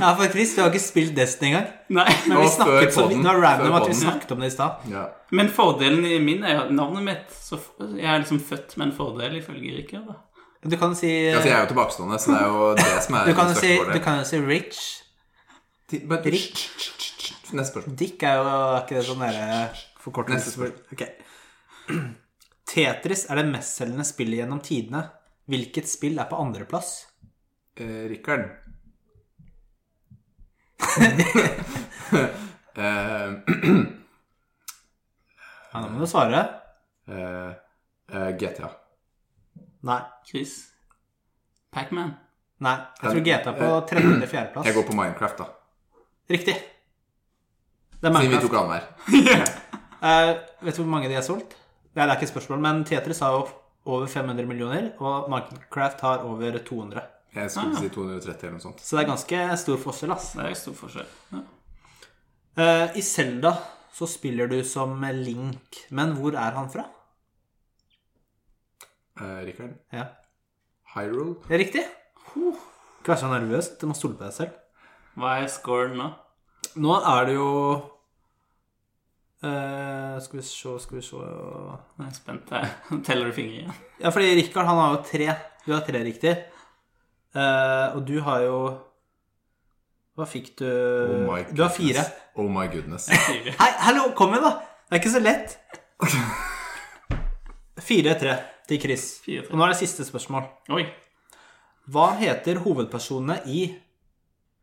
Ja, for Chris, du har ikke spilt Destiny engang. Nei. Men vi Og før snakket så, podden. det var random Før at vi podden. snakket om det i stad. Ja. Men fordelen i min er jo navnet mitt. Så jeg er liksom født med en fordel, ifølge Rikard. da. Du kan jo si Altså, jeg er jo tilbakestående, så det er jo det som er du kan jo si, du kan jo si Rich. Rick. Neste spørsmål. Dick er jo er ikke det sånn derre Neste forkortelse spørsmål. Ok. Tetris er det mestselgende spillet gjennom tidene. Hvilket spill er på andreplass? Eh, Rikard. Eh, Ja, nå må du svare. Uh, uh, GTA. Nei. Chris. Pacman. Nei. Jeg tror GTA er på tredje eller fjerdeplass. Jeg går på Minecraft, da. Riktig. Det er Siden vi tok annenhver. uh, vet du hvor mange de har solgt? Nei, det er ikke et spørsmål, men Tetris har over 500 millioner, og Minecraft har over 200. Jeg skulle si 230 eller noe sånt. Så det er ganske stor forskjell, ass. Det er stor forskjell. Ja. uh, I Selda så spiller du som Link, men hvor er han fra? Uh, Rikard. Ja. Hyrule. Det er riktig. Ikke vær så nervøs. Du må stole på deg selv. Hva er scoren nå? Nå er det jo Uh, Skal vi se, skal vi se Jeg er spent. her. Teller du fingre igjen? Ja, fordi Rikard han har jo tre. Du har tre riktig. Eh, og du har jo Hva fikk du? Oh my du har fire. Oh my goodness. Hei, hallo, kom igjen, da! Det er ikke så lett. Fire-tre til Chris. Fire-tre. Og nå er det siste spørsmål. Oi. Hva heter hovedpersonene i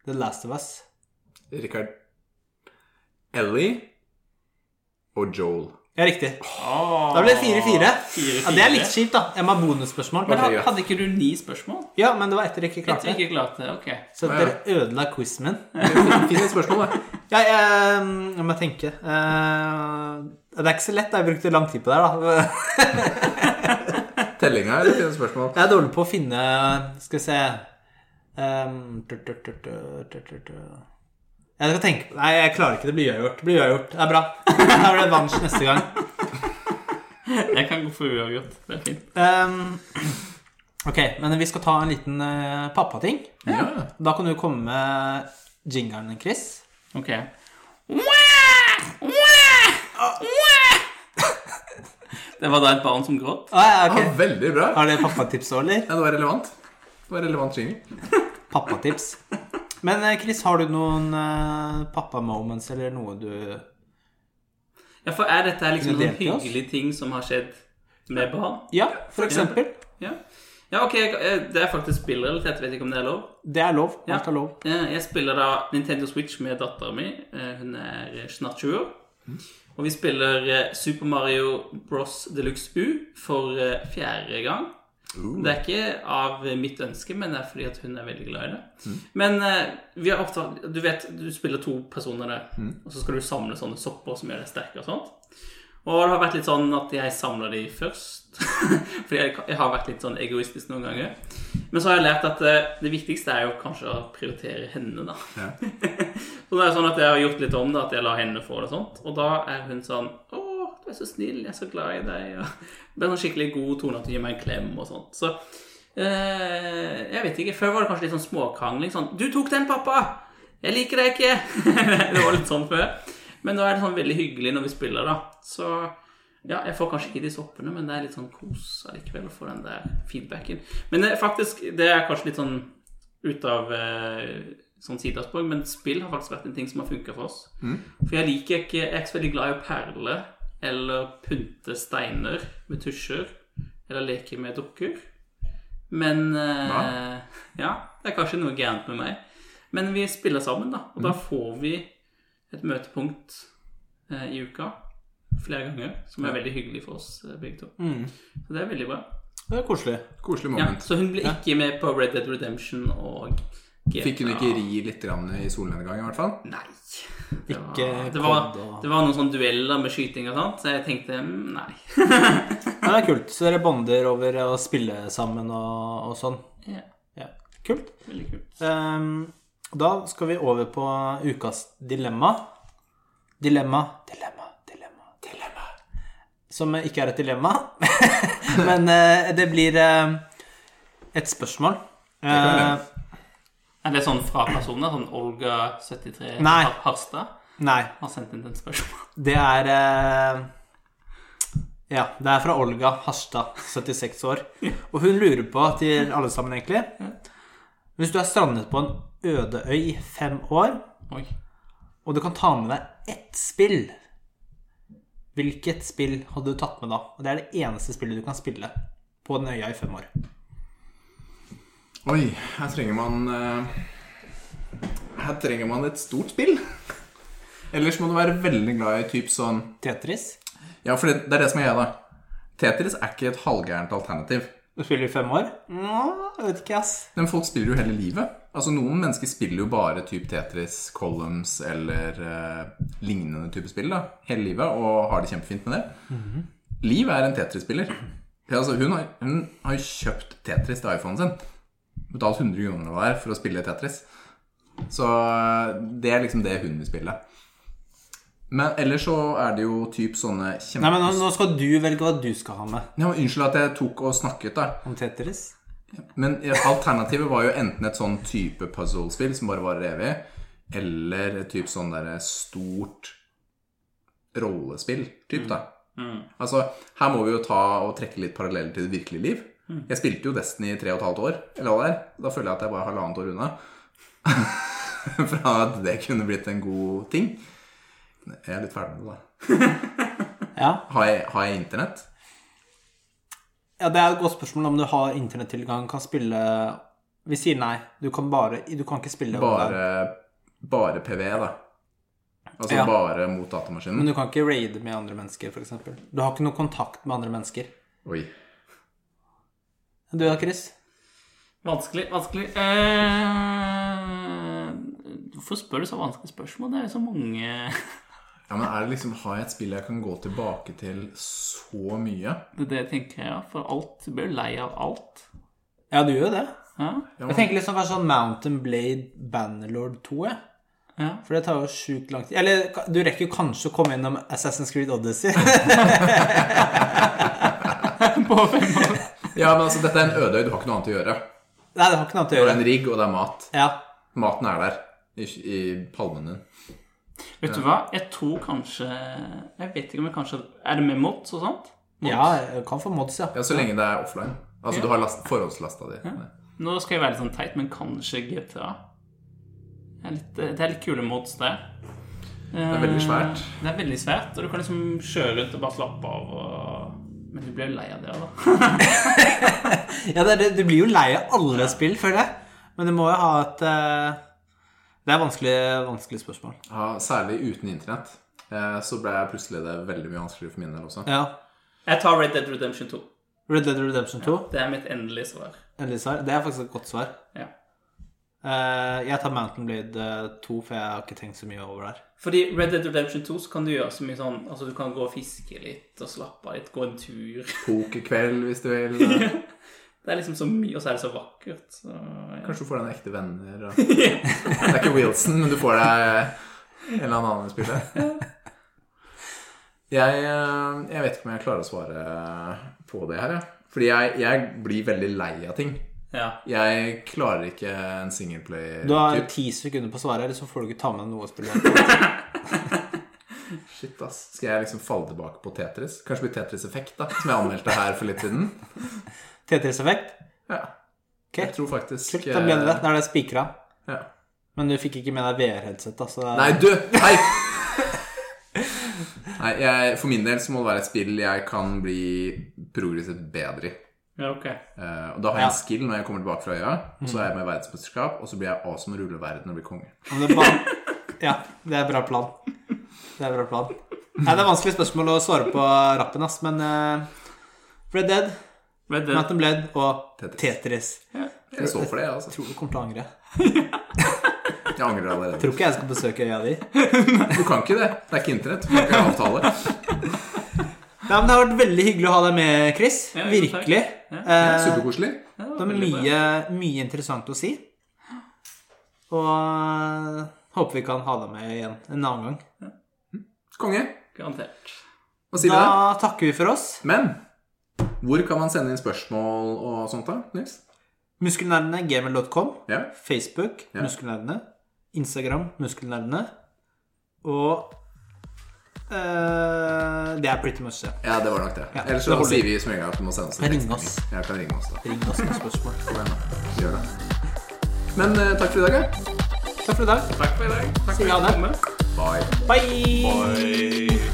The Last of Us? Rikard. Ellie og Joel. Ja, riktig. Oh, Da ble det fire-fire. Fire-fire. Ja, det er litt kjipt, da. Jeg må ha bonusspørsmål. Men ha- hadde ikke du ni spørsmål? Ja, men det var etter dere ikke klarte det. ikke klarte det. Ok. Så Ja, ja. dere ødela quizen min. Finn et spørsmål, da. Ja, jeg, jeg må tenke. Eh, det er ikke så lett. Jeg brukte lang tid på det her, da. Tellinga eller finn et spørsmål? Jeg er dårlig på å finne Skal vi se Ehm, Jeg skal tenke på Nei, jeg klarer ikke. Det blir uavgjort. Det blir uavgjort. Det er bra. Da blir det revansj neste gang. Jeg kan gå for uavgjort. Det er fint. Um, ok, men vi skal ta en liten uh, pappating. Ja. Da kan du komme med jingeren, Chris. Ok. Det var da et barn som gråt. Ah, ja, okay. ah, veldig bra. Har det pappatips òg, eller? Ja, det var relevant. Det var relevant jingle. Pappatips. Men eh, Chris, har du noen uh, pappa-moments eller noe du Ja, for er dette liksom noen hyggelige ting som har skjedd med barn? Ja, for eksempel. Ja. ja, ok. Det er faktisk spillrelatert. Jeg vet ikke om det er lov. Det er lov. Alt er lov. Ja. Jeg spiller da Nintendo Switch med datteren min. Eh, Hun er snart 20 år. Og vi spiller eh, Super Mario Bros. Deluxe U for eh, fjerde gang. Det er ikke av mitt ønske, men det er fordi at hun er veldig glad i det. Men uh, vi har ofte Du vet, du spiller to personer der, og så skal du samle sånne sopper som gjør deg sterk og sånt. Og det har vært litt sånn at jeg samler de først. Fordi jeg, jeg har vært litt sånn egoistisk noen ganger. Men så har jeg lært at uh, det viktigste er jo kanskje å prioritere henne, da. Ja. så det er sånn at jeg har gjort litt om det, at jeg lar henne få det og sånt. Og da er hun sånn Å, du er så snill, jeg er så glad i deg. Og er sånn skikkelig god tone at du gir meg en klem og sånt. Så eh, jeg vet ikke. Før var det kanskje litt sånn småkrangling. Sånn 'Du tok den, pappa! Jeg liker deg ikke!' det var litt sånn før. Men nå er det sånn veldig hyggelig når vi spiller, da. Så ja, jeg får kanskje ikke de soppene, men det er litt sånn kos allikevel å få den der feedbacken. Men det, er faktisk, det er kanskje litt sånn ut av eh, sånn men spill har faktisk vært en ting som har funka for oss. For jeg liker ikke Jeg er ikke så veldig glad i å perle eller pynte steiner med tusjer eller leke med dukker. Men eh, Ja, det er kanskje noe gærent med meg. Men vi spiller sammen, da. Og da får vi et møtepunkt eh, i uka flere ganger, som er veldig hyggelig for oss eh, begge to. Så det er veldig bra. Det er koselig. Koselig Ja, så hun ble ikke med på Red Dead Redemption og GTA. Fikk hun ikke ri litt grann i solnedgang, i hvert fall? Nei. Det var, Ikke det var, det var noen sånne dueller med skyting og sånt, så jeg tenkte mm, nei. Det er kult. Så dere bonder over å spille sammen og, og sånn. Ja, Ja, Kult. veldig kult. Um, da skal vi over på ukas dilemma. Dilemma, dilemma, dilemma, dilemma. Som ikke er et dilemma, men uh, det blir uh, et spørsmål. Uh. Er det sånn fra personer? Sånn Olga 73 Nei. Harstad nei, har sendt inn den spørsmålet? det er eh, Ja, det er fra Olga Harstad, 76 år. Og hun lurer på, til alle sammen egentlig Hvis du er strandet på en øde øy i fem år, Oi. og du kan ta med deg ett spill Hvilket spill hadde du tatt med da? Og Det er det eneste spillet du kan spille på den øya i fem år. Oi, her trenger man eh, Her trenger man et stort spill. Ellers må du være veldig glad i typ sånn Tetris. Ja, for det, det er det som er greia, da. Tetris er ikke et halvgærent alternativ. Du spiller i fem år? Nå, jeg vet ikke, ass. Men folk spiller jo hele livet. Altså Noen mennesker spiller jo bare typ Tetris, Columns eller eh, lignende type spill da hele livet og har det kjempefint med det. Liv er en Tetris-spiller. Ja, Altså, hun, har, hun har jo kjøpt Tetris til iPhonen sin. Betalt 100 kroner eller hva det er for å spille Tetris. Så eh, det er liksom det hun vil spille. Men ellers så er det jo typ sånne kjempe... Nei, men nå, nå skal du velge hva du skal ha med Ja, men Unnskyld at jeg tok og snakket, da. om Tetris. Men alternativet var jo enten et sånn type puzzle-spill som bare varer evig, eller et type sånn derre stort rollespill, typ, da. Altså, her må vi jo ta og trekke litt paralleller til det virkelige liv. Jeg spilte jo Destiny i tre og et halvt år, eller hva det er. Da føler jeg at jeg bare er halvannet år unna. Fra at det kunne blitt en god ting. Jeg er litt ferdig med det, da. Ja. Har jeg, har jeg internett? ja, det er et godt spørsmål om du har internettilgang, kan spille Vi sier nei. Du kan bare Du kan ikke spille. Bare, bare PVE, da. Altså Ja. bare mot datamaskinen. Men du kan ikke raide med andre mennesker, f.eks. Du har ikke noe kontakt med andre mennesker. Oi. Du da, Chris? Vanskelig, vanskelig eh, Hvorfor spør du så vanskelige spørsmål? Det er jo så mange Ja, men er det liksom, Har jeg et spill jeg kan gå tilbake til så mye? Det er det jeg tenker, ja. For alt Du blir lei av alt. Ja, du gjør det. Ja. Ja, Jeg tenker liksom kanskje sånn Mountain Blade Bannerlord 2, jeg. Ja. For det tar jo sjukt lang tid. Eller du rekker jo kanskje å komme innom Assassin's Creed Odyssey. På fem år. Ja, men altså, dette er en ødøy. Du har ikke noe annet å gjøre. Nei, det har ikke noe annet å gjøre. Det er en rigg, og det er mat. Ja. Maten er der i, i palmen din. Vet du hva? Jeg tror kanskje Jeg vet ikke om jeg kanskje Er det med mods og sånt? Mods? ja, jeg kan få mods, ja. Ja, Så lenge det er offline. Altså, Ja. du har last, forhåndslasta di. Nå skal jeg være litt sånn teit, men kanskje GTA. Det er litt, det er litt kule mods der. Det er veldig svært. Det er veldig svært, og du kan liksom kjøre rundt og bare slappe av. Og... Men du blir jo lei av det, da. ja det, du blir jo lei av alle spill, føler jeg. Men du må jo ha et eh, Det er vanskelig, vanskelig spørsmål. Ja, særlig uten internett. Eh, så ble jeg plutselig det veldig mye vanskeligere for min del også. Ja. Jeg tar Red Dead Redemption 2. Red Dead Redemption 2. Det er mitt endelige svar. Endelig svar. Det er faktisk et godt svar. Ja. Eh, jeg tar Mountain Blade eh, 2, for jeg har ikke tenkt så mye over der. Fordi Red Dead Redemption 2 så kan du gjøre så mye sånn Altså du kan gå og fiske litt og slappe av litt, gå en tur. Pokerkveld, hvis du vil. Det er liksom så mye, og så er det så vakkert. Så, ja. Kanskje du får deg en ekte venner. Og... Det er ikke Wilson, men du får deg en eller annen spiller. Jeg, eh, jeg vet ikke om jeg klarer å svare på det her, jeg. Fordi jeg, jeg blir veldig lei av ting. Ja. Jeg klarer ikke en Du har ti sekunder på å svare, eller så får du ikke ta med noe å spille. Shit, ass. Skal jeg liksom falle tilbake på Tetris? Kanskje blir Tetris-effekt, da, som jeg anmeldte her for litt siden. Tetris-effekt. Ja. Okay. Jeg tror faktisk Kult, da ble det det. Da er det spikra. Ja. Men du fikk ikke med deg VR-headset, altså? er- Nei, du! Hei! Nei, jeg, for min del så må det være et spill jeg kan bli progressivt bedre i. ja, ok. Uh, og da har jeg Ja. en skill når jeg kommer tilbake fra øya. Og så er jeg med i verdensmesterskap, og så blir jeg awesome og ruller verden og blir konge. Det bare... Ja, det er bra plan. Det er bra plan. Nei, det er vanskelig spørsmål å svare på rappen, ass, men uh, Red Dead, Red Dead. Mountain Blade og Tetris. Tetris. Jeg står for det, jeg, altså. Jeg tror du kommer til å angre. Jeg angrer allerede. Tror ikke jeg skal besøke øya di. Du kan ikke det. Det er ikke internett. Du kan ikke avtale. Ja, men Det har vært veldig hyggelig å ha deg med, Chris. Ja, Virkelig. Ja. Eh, Superkoselig. Ja, det er mye, mye interessant å si. Og eh, håper vi kan ha deg med igjen en annen gang. Konge. Garantert. Hva sier? Da takker vi for oss. Men hvor kan man sende inn spørsmål og sånt, da? Nils? Muskelnerdene, gmail.com. Ja. Facebook, Ja. Muskelnerdene. Instagram, Muskelnerdene. Og eh, Det er pretty much det. ja, det var nok det. Ja, Ellers så sier vi som regel at du må sende oss en Ring tekstmelding. oss. Ja, kan ringe oss da. Ring oss med spørsmål. Gjør det. Men uh, takk for i dag, ja. Takk for i dag. Takk for i dag. Takk for at du kom. Bye. Bye. Bye.